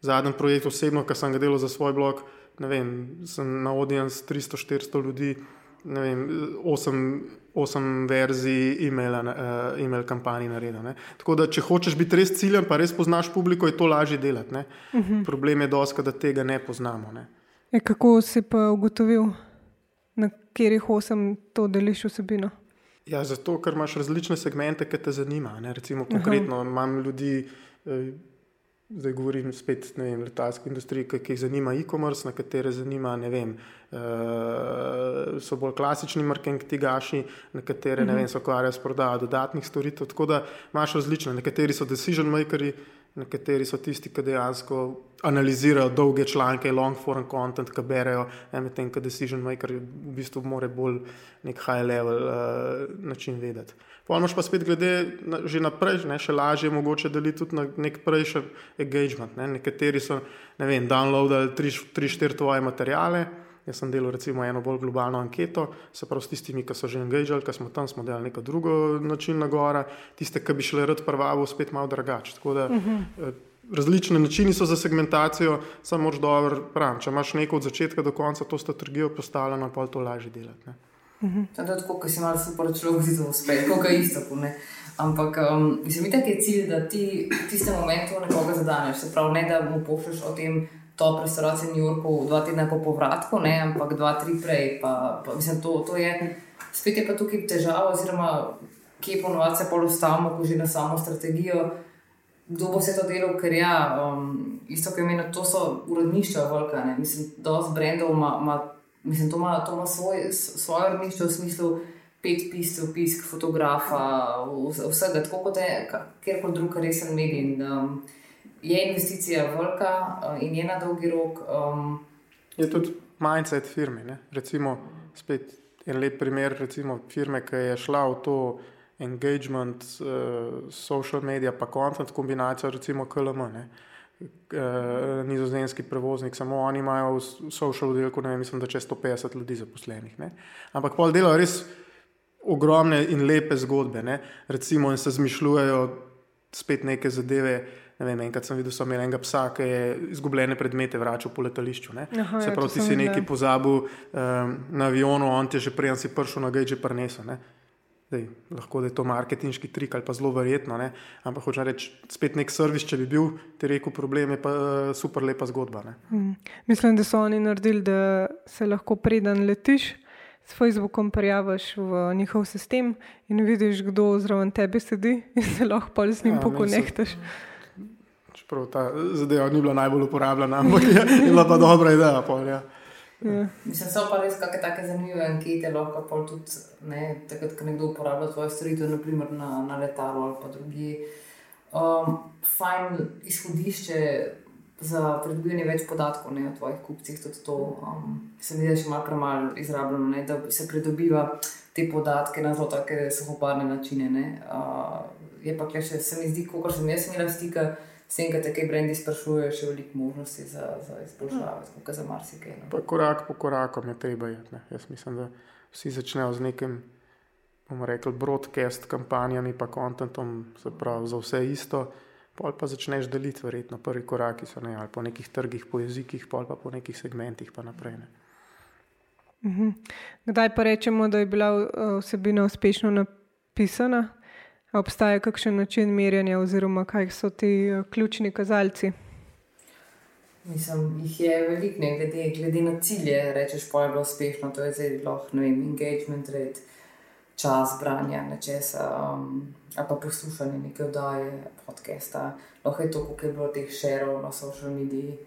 zadnji projekt osebno, ki sem ga delal za svoj blog, ne vem, sem na audience 300-400 ljudi, ne vem, 8, 8 verzij e-maila, uh, e-mail kampanji naredil. Tako da, če hočeš biti res ciljen, pa res poznaš publiko, je to lažje delati. Uh mhm. -huh. Problem je doska, da tega ne poznamo. Ne. E, kako si pa ugotovil, na katerih osem to deliš vsebino? Ja, zato, ker imaš različne segmente, ki te zanimajo. Recimo, konkretno Aha. imam ljudi, eh, zdaj govorim spet o letalski industriji, ki, ki jih zanima e-commerce, na katere zanima, ne vem, eh, so bolj klasični marketingaši, na katere ne vem, se ukvarjajo s prodajo dodatnih storitev. Tako da imaš različne, nekateri so decision makers. Nekateri so tisti, ki dejansko analizirajo dolge članke, long form content, ki berejo, medtem ko decision maker v bistvu mora bolj nek high level uh, način vedeti. Pojmoš pa spet glede na, že naprej, ne, še lažje je mogoče deliti tudi na nek prejši engagement. Ne. Nekateri so, ne vem, downloadali 3-4 tvoje materijale. Jaz sem delal recimo eno bolj globalno anketo, se pravi s tistimi, ki so že engagirali, ki smo tam, smo delali neko drugo način na gora, tiste, ki bi šli rad prvavo, spet malo drugače. Uh -huh. Mhm. Različne načini so za segmentacijo, samo moč dobro, pravim, če imaš neko od začetka do konca to strategijo postavljeno, pa je to lažje delati. Ne? Uh -huh. To je tako, kot si malo sporočil, da si to uspel, kot je isto. Ne? Ampak um, mislim, da je cilj, da ti v tistem momentu nekoga zadaneš, se pravi, ne da mu pošlješ o tem top restauracije v New Yorku dva tedna po povratku, ne, ampak dva, tri prej. Pa, pa, mislim, to, to je, spet je pa tukaj težava, oziroma kje ponovadi se polostavimo, ko že na samo strategijo. Kdo bo vse to delal, ker ja, um, isto kot imenuje, to so urodništva, velika. Ne? Mislim, da z brendov ima, ima, mislim, to ima, to ima svoj, svoje urodništvo v smislu pet piscev, pisk, fotografa, vsega, tako kot je kjerkoli drug resen medij. Um, je investicija velika uh, in je na dolgi rok. Um, je tudi mindset firme. Ne? Recimo, spet en lep primer, recimo firme, ki je šla v to engagement, uh, social media, pa content kombinacijo, recimo KLM. Ne. Uh, nizozemski prevoznik, samo oni imajo v social oddelku, ne vem, mislim, da če 150 ljudi zaposlenih. Ne. Ampak pol delajo res ogromne in lepe zgodbe, ne. recimo, in se zmišljujejo spet neke zadeve. Ne vem, enkrat sem videl, da so imeli enega psa, ki je izgubljene predmete vračal po letališču. Aha, se ja, pravi, ti si nekaj pozabil um, na avionu, on ti je že prej si prišel na gejče prnesel. Dej, lahko da je to marketinški trik ali pa zelo verjetno, ne? ampak hoče reči, spet nek servis, če bi bil, ti rekel, problem je pa uh, super lepa zgodba. Hmm. Mislim, da so oni naredili, da se lahko preden letiš. S Facebookom prijaviš v njihov sistem in vidiš, kdo zraven tebe sedi, in se lahko z njim ja, pokonektaš. Čeprav ta zadeva ni bila najbolj uporabljena, ampak je bila pa dobra ideja. Pol, ja. Ja. Mislim, so pa res kakšne take zanimive ankete, lahko pa tudi ne, takrat, ko nekdo uporablja tvoje storitve, naprimer na, na letalu ali pa drugi. Um, fajn izhodišče za pridobivanje več podatkov ne, o tvojih kupcih, tudi to um, se mi zdi, da je še malo premalo izrabljeno, ne, da se pridobiva te podatke na zelo take suhoparne načine. Uh, je pa, če se mi zdi, kot sem jaz imela stika. Tem, da te kaj brendi sprašujejo, še veliko možnosti za, za izboljšave, hmm. za marsikaj. No. Korak po koraku je treba iti. Jaz mislim, da vsi začnejo z nekim, bomo rekli, broadcast kampanjami, pa kontentom, se pravi, za vse isto. Pol pa začneš deliti, verjetno prvi koraki so ne, ali po nekih trgih, po jezikih, pol pa po nekih segmentih, pa naprej. Ne. Mhm. Kdaj pa rečemo, da je bila uh, vsebina uspešno napisana? Obstaja kakšen način merjanja, oziroma kaj so ti uh, ključni kazalci? Mislim, jih je veliko, ne glede, glede na cilje. Rečeš, pa je bilo uspešno, to je zdaj lahko vem, engagement rate, čas branja nečesa, um, ali pa poslušanje neke oddaje, podcasta. Lahko je to, koliko je bilo teh šerov na social mediji.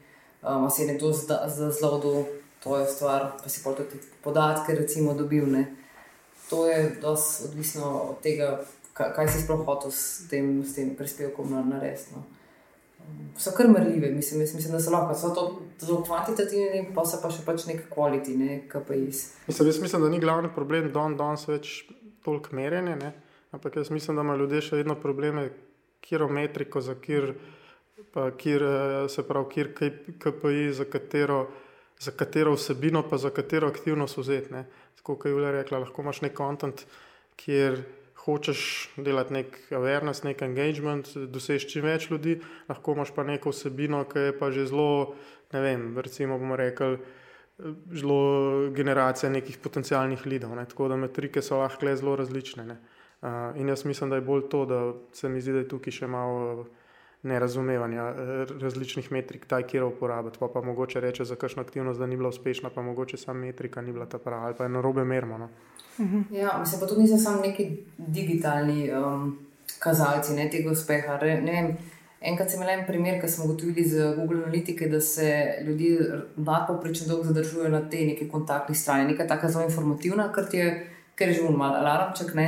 Um, si nekdo zazlodil, to je stvar, pa si pa tudi podatke, recimo, dobil. Ne. To je dosti odvisno od tega kaj, kaj si sploh hotel s tem, s tem prispevkom narediti. No. So kar mrljive, mislim, mislim, da so lahko so to zelo kvantitativni, pa so pa še pač nek kvaliteti, ne KPIs. Mislim, jaz mislim, da ni glavni problem, da danes več toliko merjenja, ne? ampak jaz mislim, da imajo ljudje še vedno probleme, kjer metriko, za kjer, pa kjer se pravi, kjer KPI, za katero, za katero vsebino, pa za katero aktivnost vzeti. Tako kot je Julija rekla, lahko imaš nek kontent, kjer hočeš delati nek awareness, nek engagement, doseči čim več ljudi, lahko imaš pa neko vsebino, ki je pa že zelo, ne vem, recimo bomo rekli, zelo generacija nekih potencijalnih lidov. Ne? Tako da metrike so lahko zelo različne. Ne? Uh, in jaz mislim, da je bolj to, da se mi zdi, da je tukaj še malo nerazumevanja različnih metrik, taj, kjer uporabiti. Pa, pa mogoče reče za kakšno aktivnost, da ni bila uspešna, pa mogoče sama metrika ni bila ta prava ali pa je na robe mermo. No? Mhm. Ja, mislim pa tudi niso samo neki digitalni um, kazalci ne, tega uspeha. Re, ne vem, enkrat sem imel en primer, ki smo ugotovili z Google Analytics, da se ljudje nadpoprečno dolgo zadržujejo na tej neki kontaktni strani. Neka taka zelo informativna, ker je, ker je že un mal alarmček, ne,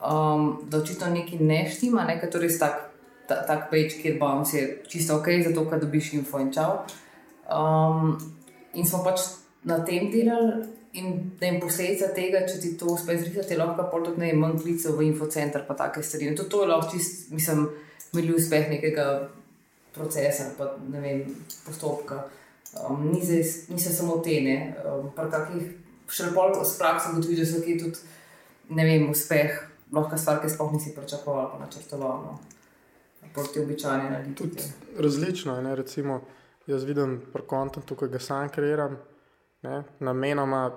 um, da očitno nekaj ne štima, ne, ker torej tak, ta, tak peč, kjer bounce je čisto ok, zato ker dobiš info in čau. Um, in smo pač na tem delali. In da jim posledica tega, če ti to uspe zrisati, lahko pa tudi ne manj klicev v infocenter, pa take stvari. To, to je lahko čist, mislim, mili uspeh nekega procesa, pa ne vem, postopka. Um, ni, zdaj, ni se samo te, ne. Um, kakih, še bolj s prakso ugotoviš, da so ki tudi, ne vem, uspeh, lahko stvar, ki sploh nisi pričakoval, pa načrtoval. No. Proti običajni analitiki. Različno je, recimo, jaz vidim pri kontentu, ki ga sam kreiram. Ne? Namenoma,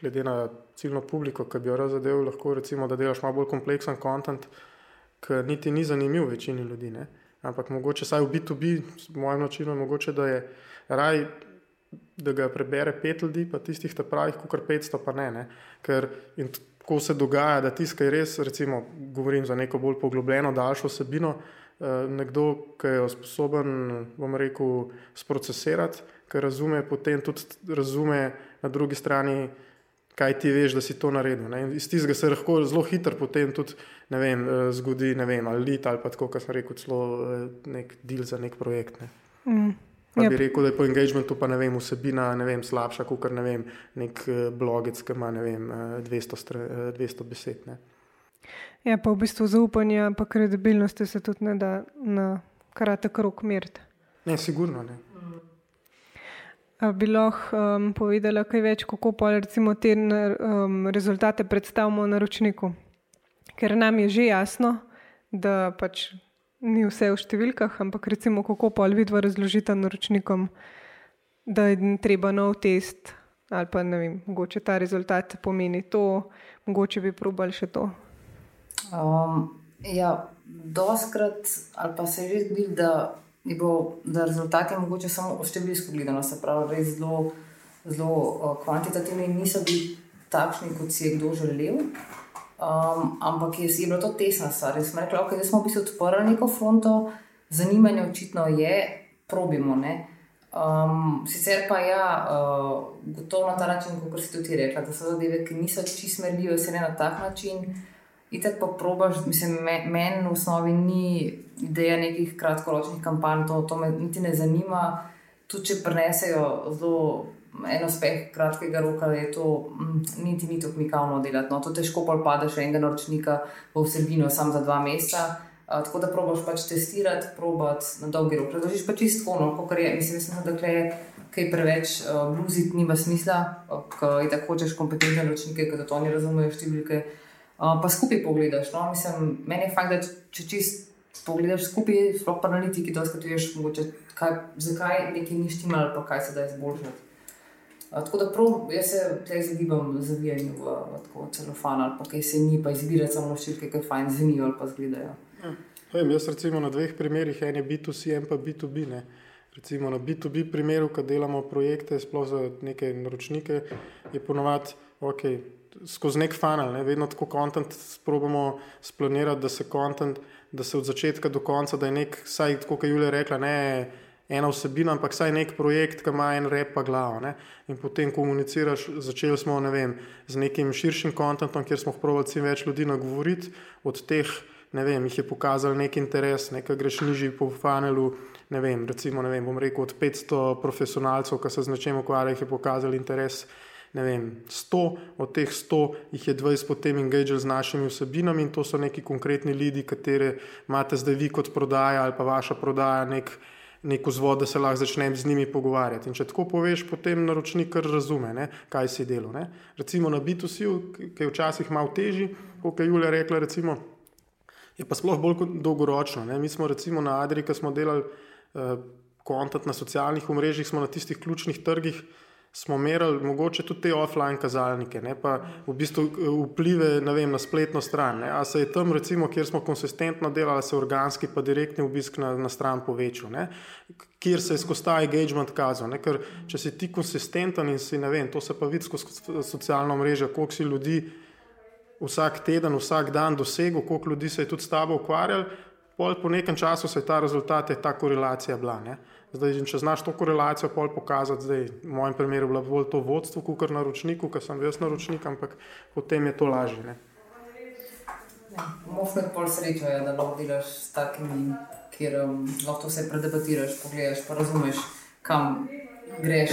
glede na ciljno publiko, ki bi jo razumel, lahko rečemo, da delaš malo bolj kompleksen kontent, ki niti ni zanimiv večini ljudi. Ne? Ampak mogoče vsaj v B2B, s mojim načinom, mogoče da je raj, da ga prebere pet ljudi, pa tistih ta pravih, kot 500, pa ne. ne? Ker tako se dogaja, da tiskaj res, recimo, govorim za neko bolj poglobljeno, daljšo vsebino. Eh, nekdo, ki je sposoben, bom rekel, sprocesirati, ki razume, potem tudi razume na drugi strani, kaj ti veš, da si to naredil. Ne? Iz tistega se lahko zelo hitro potem tudi vem, eh, zgodi, ne vem, ali lit ali pa tako, kot sem rekel, celo eh, nek del za nek projekt. Ne? Mm. Pa bi rekel, da je po engagementu pa ne vem, vsebina ne vem, slabša, kot ne vem, nek eh, blogec, ki ima ne vem, 200, 200 besed. Ne? Ja, pa v bistvu zaupanje, pa kredibilnost se tudi ne da na kratek rok meriti. Ne, sigurno ne. Bi lahko um, povedala kaj več, kako pa recimo te um, rezultate predstavimo naročniku? Ker nam je že jasno, da pač ni vse v številkah, ampak recimo kako pa vidva razložita naročnikom, da je treba nov test ali pa ne vem, mogoče ta rezultat pomeni to, mogoče bi probali še to. Um, ja, doskrat ali pa se je že zgodilo, da, da rezultati mogoče samo v številsko gledano, se pravi, res zelo, zelo uh, kvantitativni in niso bili takšni, kot si je kdo želel. Um, ampak je, je bilo to tesna stvar. Jaz sem rekla, okay, da smo v bistvu odprli neko fronto, zanimanje očitno je, probimo. Ne? Um, sicer pa ja, uh, gotovo na ta način, kot si tudi rekla, da so zadeve, ki niso čisto merljive, se ne na tak način. In tako pa probaš, mislim, meni men v osnovi ni ideja nekih kratkoročnih kampanj, to, to me niti ne zanima. Tudi če prenesejo zelo en uspeh kratkega roka, je to mm, niti ni tako mikavno delati. No, to težko pa padeš enega naročnika v vsebino samo za dva meseca. Uh, tako da probaš pač testirati, probati na dolgi rok. Razložiš pa čisto ono, kot je. Mislim, mislim da je kaj preveč uh, bluziti, nima smisla, uh, ker tako hočeš kompetentne naročnike, ker to oni razumejo številke pa skupaj pogledaš. No? Mislim, meni je fakt, da če čist pogledaš skupaj, sploh pa analitiki, da skratuješ, zakaj nekaj ni štima ali pa kaj se da izboljšati. Tako da prav, jaz se tukaj izogibam zavijanju v, v celofan ali pa kaj se ni, pa izbirati samo številke, ki fajn zvenijo ali pa zgledajo. Ja. Vem, jaz recimo na dveh primerih, en je B2C, en pa B2B. Ne. Recimo na B2B primeru, ko delamo projekte, sploh za neke naročnike, je ponovadi ok skozi nek funnel, ne, vedno tako kontent sprobamo splanirati, da se kontent, da se od začetka do konca, da je nek, saj tako, kot je Julija rekla, ne ena vsebina, ampak saj nek projekt, ki ima en rep pa glavo. Ne, in potem komuniciraš, začeli smo ne vem, z nekim širšim kontentom, kjer smo probali čim več ljudi nagovoriti, od teh, ne vem, jih je pokazal nek interes, nekaj greš nižji po funnelu. Ne vem, recimo, ne vem, bom rekel, od 500 profesionalcev, ki se z nečem ukvarjajo, je pokazal interes ne vem, 100, od teh 100 jih je 20 potem engagel z našimi vsebinami in to so neki konkretni ljudi, katere imate zdaj vi kot prodaja ali pa vaša prodaja nek, nek vzvod, da se lahko začnem z njimi pogovarjati. In če tako poveš, potem naročnik kar razume, ne, kaj si delo. Ne. Recimo na B2C, ki je včasih malo težji, kot je Julija rekla, recimo, je pa sploh bolj dolgoročno. Ne. Mi smo recimo na Adri, ki smo delali kontent uh, na socialnih omrežjih, smo na tistih ključnih trgih, smo merili mogoče tudi te offline kazalnike, ne, pa v bistvu eh, vplive vem, na spletno stran. Ne. A se je tam, recimo, kjer smo konsistentno delali, se organski pa direktni obisk na, na stran povečal, ne, kjer se je skozi ta engagement kazal. Ne, ker če si ti konsistenten in si ne vem, to se pa vidi skozi socialno mrežo, koliko si ljudi vsak teden, vsak dan dosegel, koliko ljudi se je tudi s tabo ukvarjal, pol po nekem času se je ta rezultat, je ta korelacija bila. Ne. Zdaj, če znaš to korelacijo pol pokazati, zdaj, v mojem primeru je bilo bolj to vodstvo, kot naročniku, ker sem jaz naročnik, ampak potem je to lažje. Možno je pol srečo, ja, da lahko delaš s takimi, kjer um, lahko vse predebatiraš, pogledaš, pa razumeš, kam greš.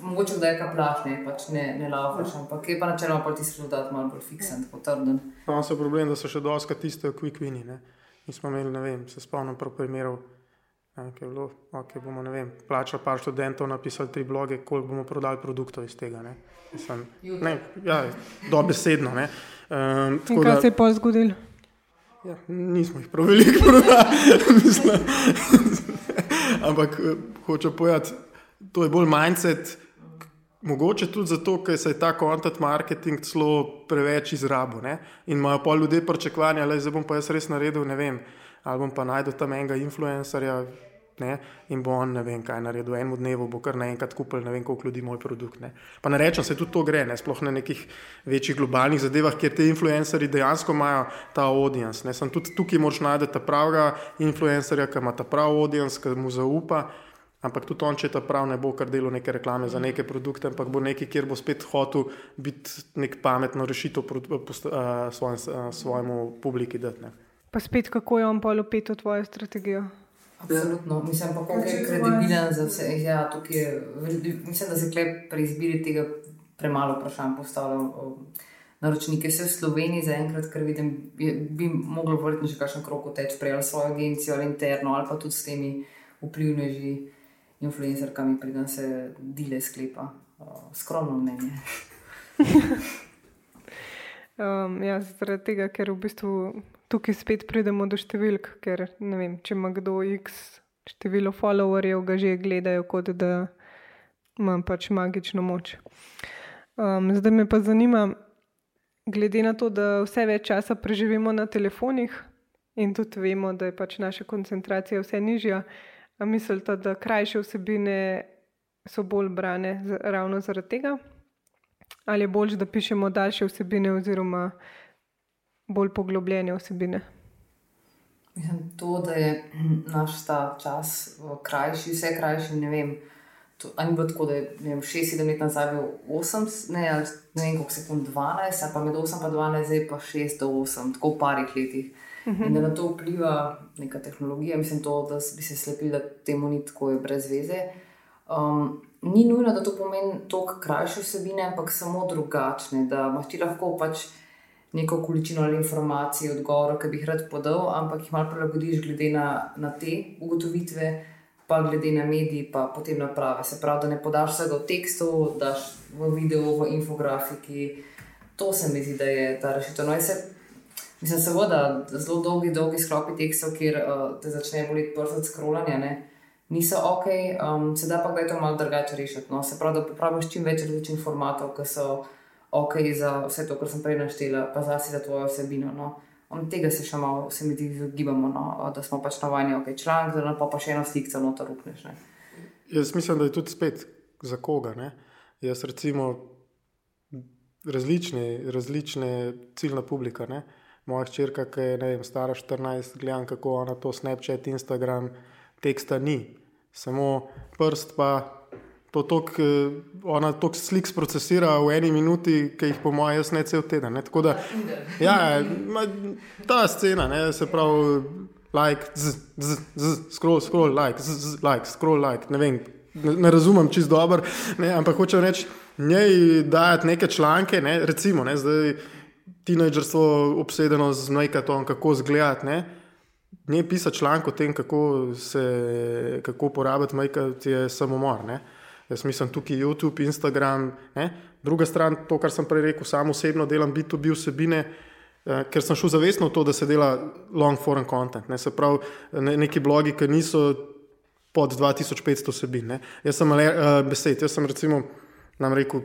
Mogoče da je kaplaš, ne, pač ne, ne laufaš, ampak je pa načeloma pa ti rezultat malo bolj fiksen, potrden. Pa imamo problem, da so še doska tiste quick wini. Mi smo imeli, ne vem, se spomnim prav primerov. Okay, bilo, okay, bomo plačali par študentov, napisali tri bloge, koliko bomo prodali produktov iz tega. Ne? Mislim, ne, ja, dobesedno. Um, kaj da, se je pa zgodilo? Ja, nismo jih prav veliko prodali. Ampak eh, hoče povedati, to je bolj mindset. Mogoče tudi zato, ker se je ta content marketing celo preveč izrabil in imajo pa ljudje pričakovanja, da zdaj bom pa jaz res naredil, ne vem, ali bom pa najdel tam enega influencerja, ne, in bo on ne vem, kaj naredil. V enem dnevu bo kar naenkrat kupil ne vem, koliko ljudi moj produkt. Ne. Pa ne rečem, se tudi to gre, ne, sploh na nekih večjih globalnih zadevah, kjer te influencerji dejansko imajo ta audience. Ne. Sem tudi tukaj moč najti ta pravega influencerja, ki ima ta pravi audience, ki mu zaupa. Ampak tudi on, če ta prav ne bo kar delo neke reklame za neke produkte, ampak bo nekaj, kjer bo spet hotel biti nek pametno rešitev svojemu publiki. Dati, pa spet, kako je on pa lopet v tvojo strategijo? Absolutno, mislim pa, koliko je kredibilen za vse. Ja, je, mislim, da se klep pri izbiri tega premalo vprašanj postavlja. naročnike. Se v Sloveniji zaenkrat, ker vidim, je, bi moglo verjetno že kakšen krok teč prej ali svojo agencijo ali interno ali pa tudi s temi vplivneži, influencerkami, preden se dile sklepa. Skromno mnenje. um, ja, zaradi tega, ker v bistvu tukaj spet pridemo do številk, ker ne vem, če ima kdo X število followerjev, ga že gledajo kot da ima pač magično moč. Um, zdaj me pa zanima, glede na to, da vse več časa preživimo na telefonih in tudi vemo, da je pač naša koncentracija vse nižja, mislite, da krajše vsebine so bolj brane ravno zaradi tega? Ali je bolj, da pišemo daljše vsebine oziroma bolj poglobljene vsebine? Mislim, to, da je naš ta čas krajši, vse krajši, ne vem. Ali bo tako, da je 6-7 let nazaj bil 8, ne, ne vem, koliko sekund 12, pa med 8 in 12, zdaj pa 6 do 8, tako v parih letih. Uh -huh. In da na to vpliva neka tehnologija, mislim, to, da bi se slepili, da temu ni tako, je brez veze. Um, ni nujno, da to pomeni toliko krajše vsebine, ampak samo drugačne, da imaš ti lahko pač neko količino ali informacij, odgovorov, ki bi jih rad podal, ampak jih malo prilagodiš glede na, na te ugotovitve, pa glede na medije, pa potem naprave. Se pravi, da ne podaš vsega v tekstu, daš v videu, v infografiki. To se mi zdi, da je ta rešitev. No, se, mislim, seveda, zelo dolgi, dolgi sklopi tekstov, kjer uh, te začne boleti prst od scrollanja. Niso ok, um, sedaj pa gledaj to malo drugače rešiti. No? Se pravi, da popraviš čim več različnih formatov, ki so ok za vse to, kar sem prej naštela, pa zase za tvojo osebino. No. Om tega se še malo, se mi zdi, izogibamo, no, da smo pač navajeni, ok, članek, da pa, pa še eno sliko noter rupneš. Ne. Jaz mislim, da je tudi spet za koga. Ne? Jaz recimo različne, različne ciljna publika. Ne? Moja hčerka, ki je vem, stara 14, gledam, kako ona to Snapchat, Instagram, teksta ni. Samo prst pa to tok, eh, ona toliko slik procesira v eni minuti, ki jih po mojem jaz ne cel teden. Ne? Da, ja, ta scena, ne? se pravi, like, z, z, z, scroll, scroll, like, z, z, like, scroll, like. Ne, vem, ne, ne razumem čist dobro, ampak hočem reči, njej dajati neke članke, ne? recimo, ne? zdaj tinejdžerstvo obsedeno z Mejkatom, kako zgledati. Ne pisati članek o tem, kako se kako uporabiti Mejkat, je samomor. Ne? Jaz mislim tukaj YouTube, Instagram. Ne? Druga stran, to, kar sem prej rekel, samo osebno delam B2B vsebine, eh, ker sem šel zavestno v to, da se dela long form content. Ne? Se pravi, ne, neki blogi, ki niso pod 2500 vsebin. Ne? Jaz sem le uh, besed, jaz sem recimo nam rekel.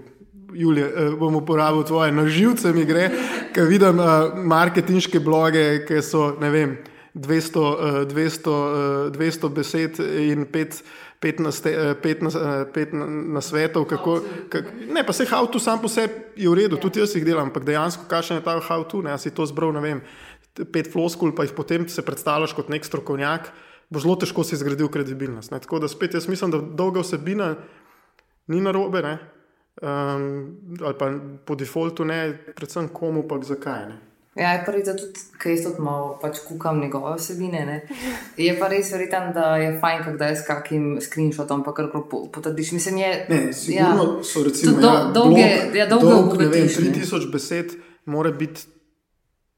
Julija, eh, bom uporabil tvoje naživce, mi gre, ker vidim uh, marketinške bloge, ki so, ne vem, 200, uh, 200, uh, 200 besed in 5 pet na, ste, eh, pet na, eh, pet na, na svetov. Kako, kak, ne, pa se how to sam po sebi je v redu, tudi jaz jih delam, ampak dejansko, kakšen je ta how to, ne, si to zbral, ne vem, pet floskul, pa jih potem se predstavljaš kot nek strokovnjak, bo zelo težko si zgradil kredibilnost. Ne. Tako da spet jaz mislim, da dolga vsebina ni narobe, ne, um, ali pa po defaultu ne, predvsem komu, pa zakaj. Ne. Ja, je pa res, da tudi, ker jaz tudi malo pač kukam njegove vsebine. Ne? Je pa res verjeten, da je fajn, da je s kakim screenshotom, pa kar potrdiš. Mislim, je, ne, sigurno ja, so recimo do, ja, dolge, blog, ja, dolge dolg, ne vem, 3000 besed mora biti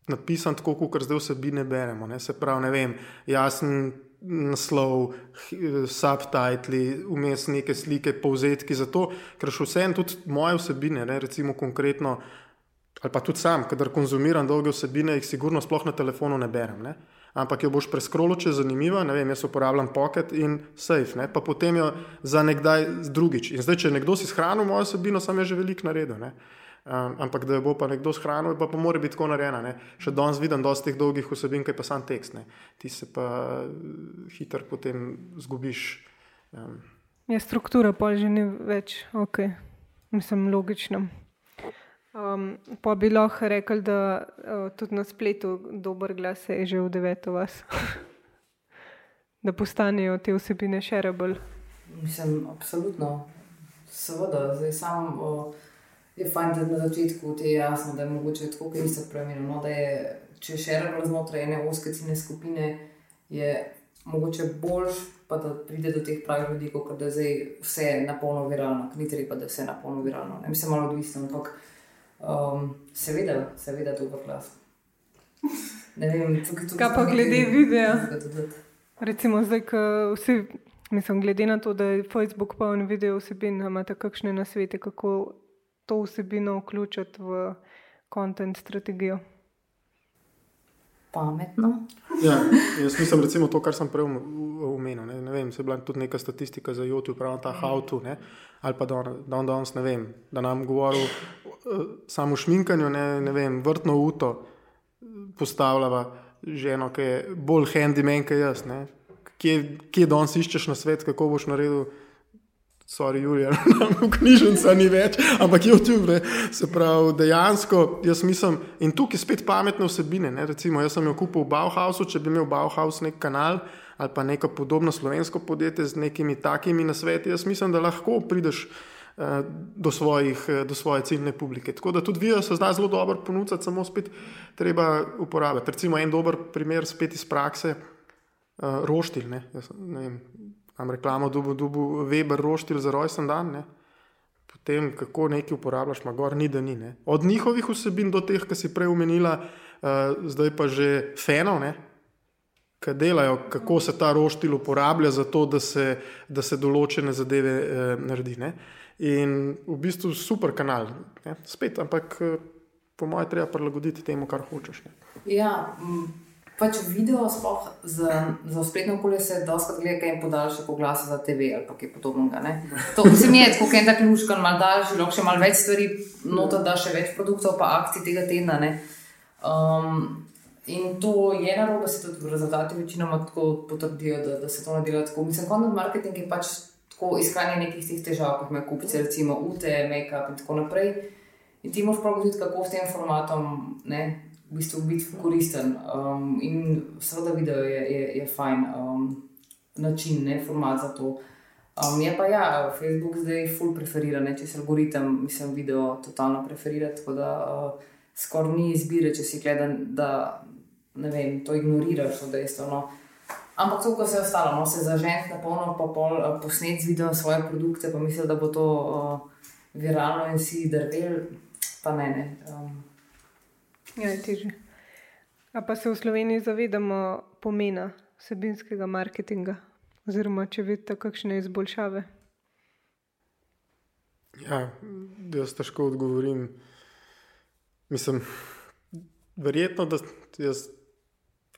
napisan tako, kot zdaj vsebine beremo. Ne? Se pravi, ne vem, jasen naslov, subtitli, vmes neke slike, povzetki. Zato, ker še vse en tudi moje vsebine, ne? recimo konkretno ali pa tudi sam, kadar konzumiram dolge vsebine, jih sigurno sploh na telefonu ne berem. Ne? Ampak jo boš preskrolil, če je zanimiva. Ne vem, jaz uporabljam Pocket in Safe, ne? pa potem jo za nekdaj drugič. In zdaj, če nekdo si shranil mojo vsebino, sem jo že veliko naredil. Ne? Um, ampak da bo pa nekdo shranil, pa, pa mora biti tako narejena. Ne? Še danes vidim dosti teh dolgih vsebin, ki pa sam tekst. Ne? Ti se pa hitro potem zgubiš. Um. Je ja, struktura pa že ni več, ok, mislim, logično. Um, pa bi lahko rekel, da uh, tudi na spletu dober glas je že v deveto vas, da postanejo te vsebine še rebel. Mislim, absolutno. Seveda, zdaj sam uh, je fajn, da na začetku ti je jasno, da je mogoče tako, kot se premijo. No, če še rebel znotraj ene oske ciljne skupine, je mogoče boljš, pa da pride do teh pravih ljudi, kot da je zdaj vse na polno viralno, ni treba, da je vse na polno viralno. Ne? Mislim, malo odvisno. Ampak, Um, seveda, seveda, dober glas. Ne vem, tukaj tudi. Kaj pa glede videa? Recimo zdaj, ko vsi, mislim, glede na to, da je Facebook poln video vsebin, imate kakšne nasvete, kako to vsebino vključiti v kontent strategijo? Pametno. Ja, jaz mislim, recimo to, kar sem prej omenil. Ne, ne vem, se je bila tudi neka statistika za YouTube, pravi ta how-to, ali pa da on danes, ne vem, da nam govoril uh, samo šminkanju, ne, ne vem, vrtno uto postavljava ženo, ki je bolj handyman, kot jaz. Ne. Kje, kje danes iščeš na svet, kako boš naredil? Sorry, Julija, v knjižnici ni več, ampak YouTube, ne, se pravi, dejansko, jaz mislim, in tukaj spet pametne vsebine. Ne, recimo, jaz sem jo kupil v Bauhausu, če bi imel Bauhaus nek kanal ali pa neko podobno slovensko podjetje z nekimi takimi nasveti, jaz mislim, da lahko prideš do, svojih, eh, do svoje ciljne publike. Tako da tudi video se zna zelo dobro ponuditi, samo spet treba uporabiti. Recimo en dober primer spet iz prakse, eh, roštilj. Ne, jaz, ne vem, Am reklamo, da bo Weber roštilj za rojsten dan. Ne? Potem, kako nekaj uporabljaš, ima gor ni, da ni. Ne? Od njihovih vsebin do teh, ki si prej omenila, uh, zdaj pa že fenov, ki delajo, kako se ta roštilj uporablja za to, da se, da se določene zadeve uh, naredi. Ne? In v bistvu super kanal, ne? spet, ampak uh, po mojem, treba prilagoditi temu, kar hočeš. Ne? Ja, Pač video, sploh za, za spletno okolje, se dosta gleda, kaj jim podaljša po glasu za TV ali kaj podobnega. To se mi je, kot en tak luškan, malo daljši, lahko še malo več stvari, nota da še več produktov, pa akcij tega tedna. Um, in to je narobe, se tudi rezultati večinoma tako potrdijo, da, da se to ne dela tako. Mislim, content marketing je pač tako iskanje nekih teh težav, kot imajo kupci, recimo UT, make-up in tako naprej. In ti moraš prav videti, kako s tem formatom. Ne, v bistvu biti koristen. Um, in seveda, video je, je, je fajn um, način, ne format za to. Um, je pa ja, Facebook zdaj full preferira, ne, če se algoritem, mislim, video totalno preferira. Tako da uh, skoraj ni izbire, če si gledal, da ne vem, to ignoriraš, to dejstvo. No. Ampak to, ko se je ostalo, no, se zažene na polno, pa pol uh, posnet z videom svoje produkte, pa mislim, da bo to uh, viralno in si drvel, pa ne. ne. Um, Ja, je teže. A pa se v Sloveniji zavedamo pomena vsebinskega marketinga, oziroma če vidite, kakšne izboljšave? Ja, jaz težko odgovorim. Mislim, verjetno, da jaz,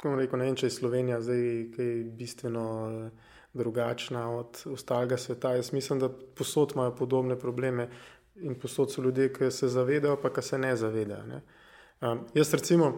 rekel, ne vem, če je Slovenija zdaj kaj bistveno eh, drugačna od ostalega sveta. Jaz mislim, da posod imajo podobne probleme in posod so ljudje, ki se zavedajo, pa ki se ne zavedajo. Ne. Um, jaz, recimo,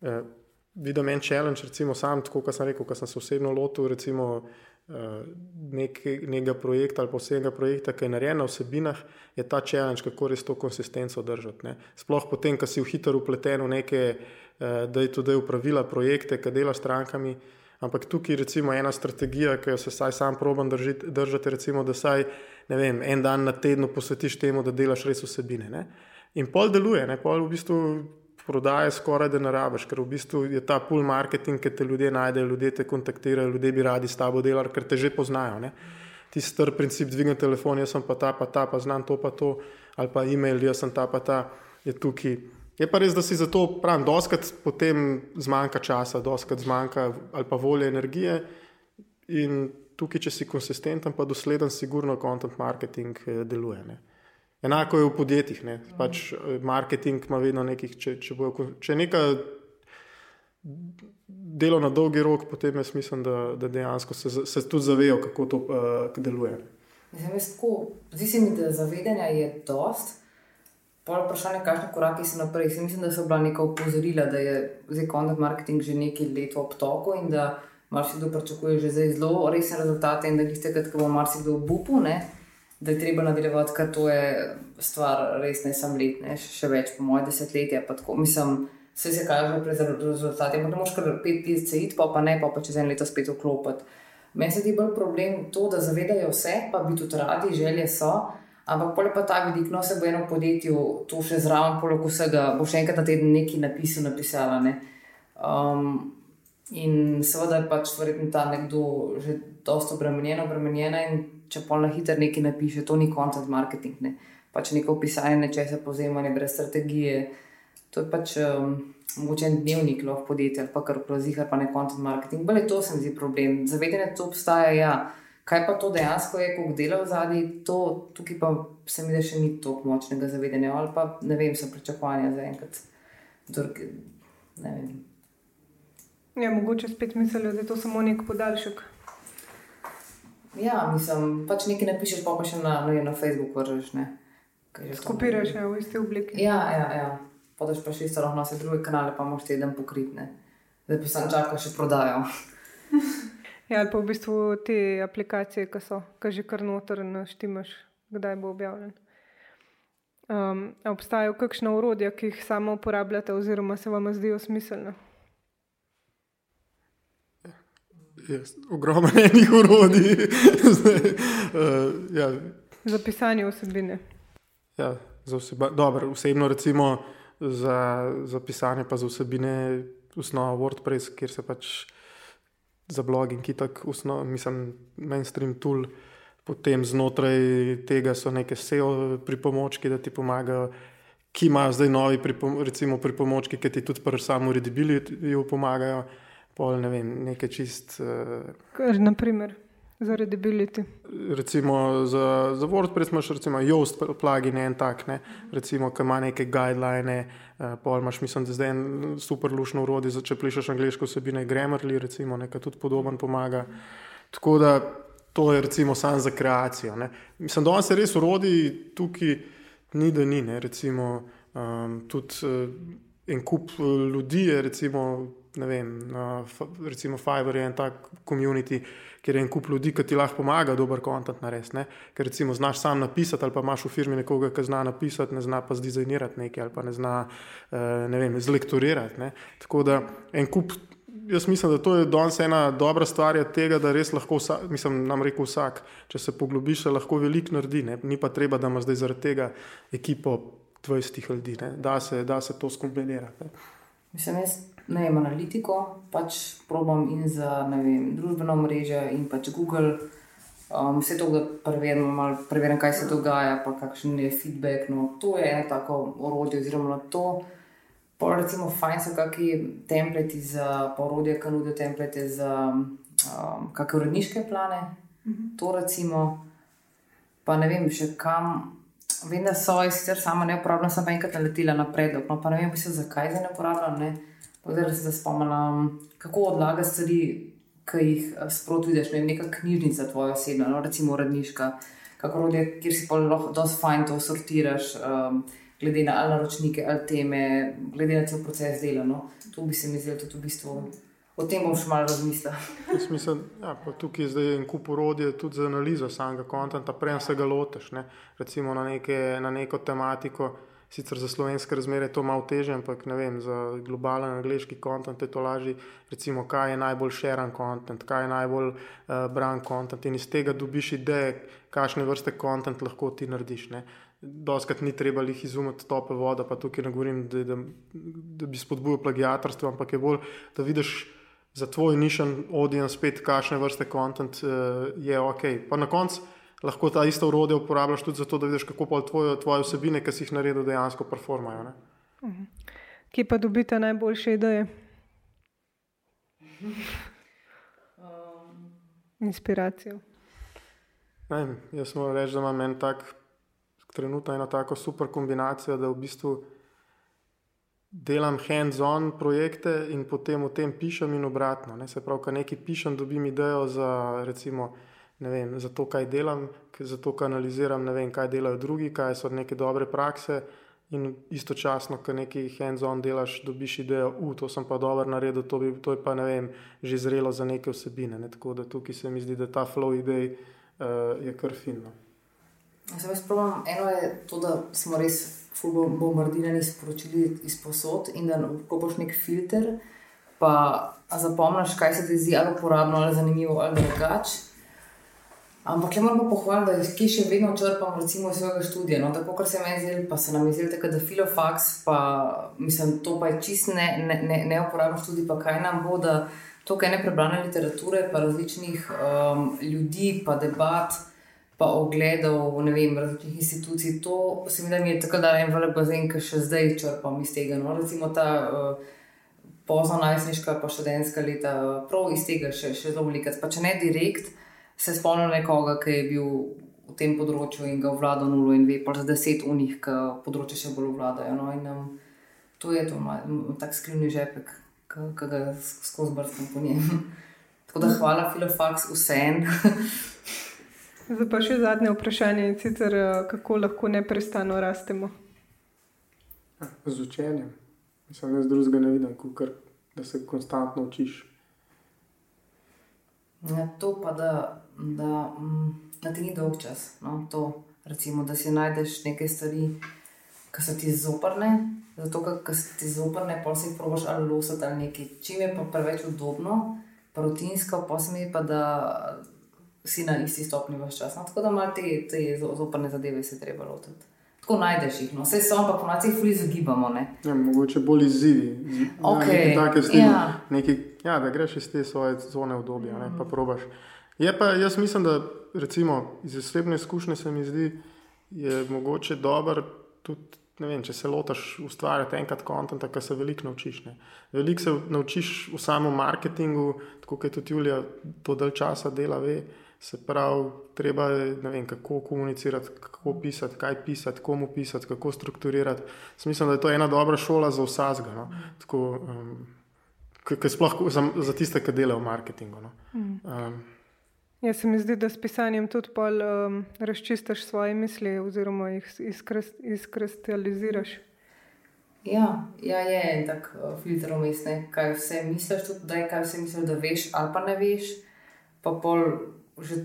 uh, vidim en challenge, recimo, sam, tako kot sem rekel, ko sem se osebno lotil recimo, uh, nek, nekega projekta ali posebnega projekta, ki je narejen na vsebinah, je ta challenge, kako res to konsistenco držati. Ne. Sploh potem, ko si v hitro upleten v neke, uh, da je tudi upravila projekte, ki delaš strankami. Ampak tukaj je recimo ena strategija, ki jo se saj sam probam držati, držati recimo, da saj vem, en dan na tednu posvetiš temu, da delaš res vsebine. Ne. In pol deluje, ne? pol v bistvu prodaje skoraj da ne rabiš, ker v bistvu je ta pull marketing, ki te ljudje najdejo, ljudje te kontaktirajo, ljudje bi radi s tabo delali, ker te že poznajo. Ne? Ti star princip, dvigni telefon, jaz sem pa ta, pa ta, pa znam to, pa to, ali pa e-mail, jaz sem ta, pa ta, je tukaj. Je pa res, da si za to pravim, doskrat potem zmanjka časa, doskrat zmanjka ali pa volje energije. In tukaj, če si konsistenten, pa dosleden, sigurno content marketing eh, deluje. Ne? Enako je v podjetjih. Ne. Pač eh, marketing ima vedno nekaj, če, če, če nekaj dela na dolgi rok, potem je smisel, da, da dejansko se, se tudi zavejo, kako to uh, deluje. Zdi se mi, da zavedanja je dost. Polo vprašanje, kakšne korake so naprej. Se mislim, da so bila neka opozorila, da je zdaj content marketing že nekaj let v obtoku in da marsikdo pričakuje že zelo resne rezultate in da jih tega, ko bo marsikdo obupu da je treba nadaljevati, ker to je stvar res ne samo let, ne, še več, po mojem, desetletje. Mislim, vse se kaže pri rezultatih, ampak ne moš kar pet let se iti, pa, pa ne, pa, pa čez en leto spet vklopiti. Meni se ti bolj problem to, da zavedajo vse, pa bi tudi radi, želje so. Ampak pole pa ta vidik, no se bo eno podjetje, to še zraven, poleg vsega, bo še enkrat na teden nekaj napisal, napisala. Ne. Um, in seveda je pač verjetno ta nekdo že dosto obremenjen, obremenjena in če pa na hitro nekaj napiše, to ni content marketing. Ne. pač neko pisanje nečesa, povzemanje brez strategije. To je pač um, mogoče en dnevnik lahko podjetja ali pa kar prozih ali pa ne content marketing. Bele to se mi zdi problem. Zavedanje, da to obstaja, ja. Kaj pa to dejansko je, koliko dela v zadnji, to tukaj pa se mi da še ni tako močnega zavedanja ali pa ne vem, so pričakovanja za enkrat. Ne vem. Ja, mogoče spet mislijo, da je to samo nek podaljšek. Ja, mislim, pač nekaj napišeš, pa pa še na, no, na Facebooku vržeš. Skopiraš ja, v isti obliki. Ja, ja, ja. Podaš pa še isto lahko na vse druge kanale, pa moš teden pokritne. Zdaj pa sem čakal še prodajo. ja, ali pa v bistvu te aplikacije, ki so, ki že kar noter naštimaš, kdaj bo objavljen. Um, obstajajo kakšna urodja, ki jih samo uporabljate, oziroma se vam zdijo smiselna? Ogromno enih urodij. uh, ja. Za pisanje vsebine. Ja, za vseba, dobro, osebno recimo za, za pisanje, pa za vsebine, osnova WordPress, kjer se pač za blogging, ki tako, mislim, mainstream tool. Potem znotraj tega so neke SEO pripomočke, da ti pomagajo, ki imajo zdaj novi pripom recimo, pripomočki, ki ti tudi pri samem readability pomagajo pol, ne vem, nekaj čist. Uh, Kaj, naprimer, za readability. Recimo za, za WordPress imaš recimo Yoast plugin, en tak, ne? recimo, ki ima neke guideline, uh, pol imaš, mislim, da zdaj en super lušno urodje, če pišeš angliško vsebine, Grammarly, recimo, nekaj tudi podoben pomaga. Tako da to je recimo samo za kreacijo. Ne? Mislim, da se res urodi tukaj, ni da ni, ne? recimo um, tudi. Uh, En kup ljudi je, recimo, vem, na, recimo Fiverr je en tak komunity, kjer je en kup ljudi, ki ti lahko pomaga, dober kontent narediti. Ker recimo znaš sam napisati, ali pa imaš v firmi nekoga, ki zna napisati, ne zna pa zdizajnirati nekaj, ali pa ne zna eh, ne vem, zlektorirati. Ne? Tako da en kup. Jaz mislim, da to je danes ena dobra stvar tega, da res lahko, vsa, mislim, nam rekel vsak, če se poglobiš, lahko veliko naredi. Ne? Ni pa treba, da ima zdaj zaradi tega ekipo 20 ljudi, da se, da se to skombinira. Mislim, jaz ne vem, analitiko, pač probam in za vem, družbeno mrežo in pač Google. Um, vse to, da preverim, preverim, kaj se dogaja, pa kakšen je feedback. No, to je eno tako orodje, oziroma to. Pa recimo, fajn so kakšni templeti za orodje, ki nudijo templete za um, kakšne uredniške plane. Mm -hmm. To recimo, pa ne vem še kam. Vem, da so jih sicer sama ne uporabljam, sem pa enkrat naletela na predlog. No, pa ne vem, se, zakaj zdaj ne uporabljam. Ne? Zdaj se spomnim, kako odlagati stvari, ki jih eh, sproti vidiš, ne neka knjižnica, tvoja osebna, no, recimo uredniška, kako rodje, kjer si pa lahko dosti fajn to sortiraš, um, glede na ali naročnike, ali teme, glede na cel proces dela. No. To bi se mi zdelo tudi v bistvu. O tem bom še malo razmislil. Mislim, ja, tukaj je zdaj en kup urodje tudi za analizo samega konta, prej se ga loteš, ne? recimo na, neke, na neko tematiko. Sicer za slovenske razmere je to malo težje, ampak ne vem, za globalen angliški kontent je to lažje. Recimo, kaj je najbolj šeren kontent, kaj je najbolj uh, bran kontent in iz tega dobiš ideje, kakšne vrste kontent lahko ti narediš. Doskrat ni treba jih izumiti tople vode, pa tukaj ne govorim, da, da, da bi spodbujal plagiatorstvo, ampak je bolj, da vidiš za tvoj nišen audience spet, kakšne vrste kontent uh, je ok. Pa na koncu lahko ta ista urodja uporabljaš tudi zato, da vidiš, kako pa tvoje, tvoje vsebine, ki si jih naredil, dejansko performajo. Ne? Mhm. Kje pa dobite najboljše ideje? Inspiracijo. Ne, jaz moram reči, da imam en tak trenutek, eno tako super kombinacijo, da v bistvu delam hands-on projekte in potem o tem pišem in obratno. Ne? Se pravi, ko nekaj pišem, dobim idejo za recimo vem, za to, kaj delam, za to, kaj analiziram, vem, kaj delajo drugi, kaj so neke dobre prakse. In istočasno, ko nekaj hands-on delaš, dobiš idejo, da to sem pa dobro naredil, to, bi, to je pa vem, že zrelo za neke vsebine. Ne? Tako da tukaj se mi zdi, da ta flow idej uh, je kar fino. Jaz se spomnim, eno je to, da smo res bombardirani s poročili iz posod in da ko boš nek filter, pa zapomniš, kaj se ti zdi ali uporabno, ali zanimivo, ali drugače. Ampak le moramo pohvaliti, da jih še vedno črpam recimo, iz svojega študija. No, tako kot se meni zdi, pa se nam je zdelo, da filofax, pa mislim, to pa je čist neuporabno ne, ne študij, pa kaj nam bo, da to, kaj ne prebrane literature, pa različnih um, ljudi, pa debat, pa ogledov ne vem, različnih institucij. To se mi da je tako da en velik bazen, ki še zdaj črpam iz tega. No? Recimo ta uh, pozna najstniška, pa študentska leta, uh, prav iz tega še, še zelo veliko. Pa če ne direkt, se spomnim nekoga, ki je bil v tem področju in ga vlada nulo in ve, pa za deset unih, ki področje še bolj vladajo. No? In, um, to je to, tak skrivni žepek, ki ga skozi brskam po njem. Tako da hvala, Filofax, vsem. Zdaj pa še zadnje vprašanje, in sicer kako lahko neprestano rastemo. Z učenjem. Mislim, da z drugega ne vidim, kukar, da se konstantno učiš. Ja, to pa da, da, mm, da ti ni dolg čas. No? To, recimo, da si najdeš neke stvari, ki so ti zoprne. Zato, ker si ti zoprne, pa si jih probiš ali losati ali nekaj. Čim je pa preveč udobno, rutinsko, pa se mi pa da si na isti stopni vse čas. No, tako da malo te, te zoprne zadeve se treba lotiti. Tako najdeš jih, no. vse so, ampak ponavadi jih fuli zagibamo. Ja, mogoče bolj izzivi. Okay. Ja, nekaj, ja. Nekaj, ja, da greš iz te svoje zone obdobja, mm. pa probaš. Je pa, jaz mislim, da recimo, iz osebne izkušnje se mi zdi, je mogoče dober tudi vem, če se lotiš ustvarjati enkrat kontent, ki se veliko naučiš. Ne. Veliko se naučiš v samem marketingu, tako kot tudi Julija to dalj časa dela. Ve. Se pravi, treba je vem, kako komunicirati, kako pisati, kaj pisati, komu pisati, kako strukturirati. Mislim, da je to ena dobra šola za vsakega. No. Um, Sploh za, za tiste, ki delajo v marketingu. No. Um, Jaz se mi zdi, da s pisanjem tudi pol, um, razčistiš svoje misli, oziroma jih izkristaliziraš. Ja, ja, je en tak uh, filter umestne, kaj vse misliš, tudi da je kaj vse misliš, da veš ali pa ne veš. Pa pol že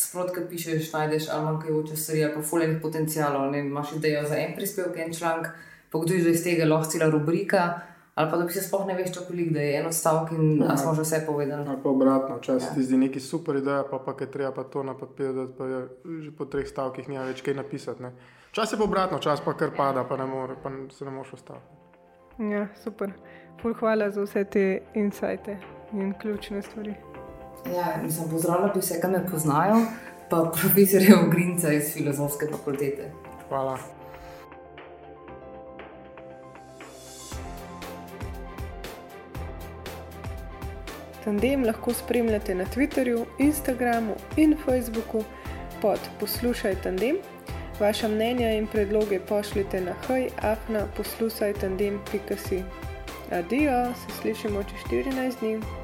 sproti, ki pišeš, najdeš ali manjkajoče stvari, ali pa fulejnih potencijalov. Imáš idejo za en prispevek, en članek, pa kdo je že iz tega lahko cela rubrika ali pa da bi se sploh ne veš, kako velik je en odstavek in ja. smo že vse povedali. Ali pa obratno, če ja. ti zdi neki super ideja, pa, pa je treba pa to na papir, da pa je že po treh stavkih nima več kaj napisati. Ne. Čas je pa obratno, čas pa kar pada, pa, ne more, pa se ne moreš ostaviti. Ja, super. Pol hvala za vse te insajte in ključne stvari. Ja, nisem pozdravila bi vse, ki me poznajo, pa profesorjev Grinca iz filozofske fakultete. Hvala. Tandem lahko spremljate na Twitterju, Instagramu in Facebooku pod Poslušaj Tandem. Vaša mnenja in predloge pošljite na hajafna poslušaj tandem.si. Adijo, se slišimo čez 14 dni.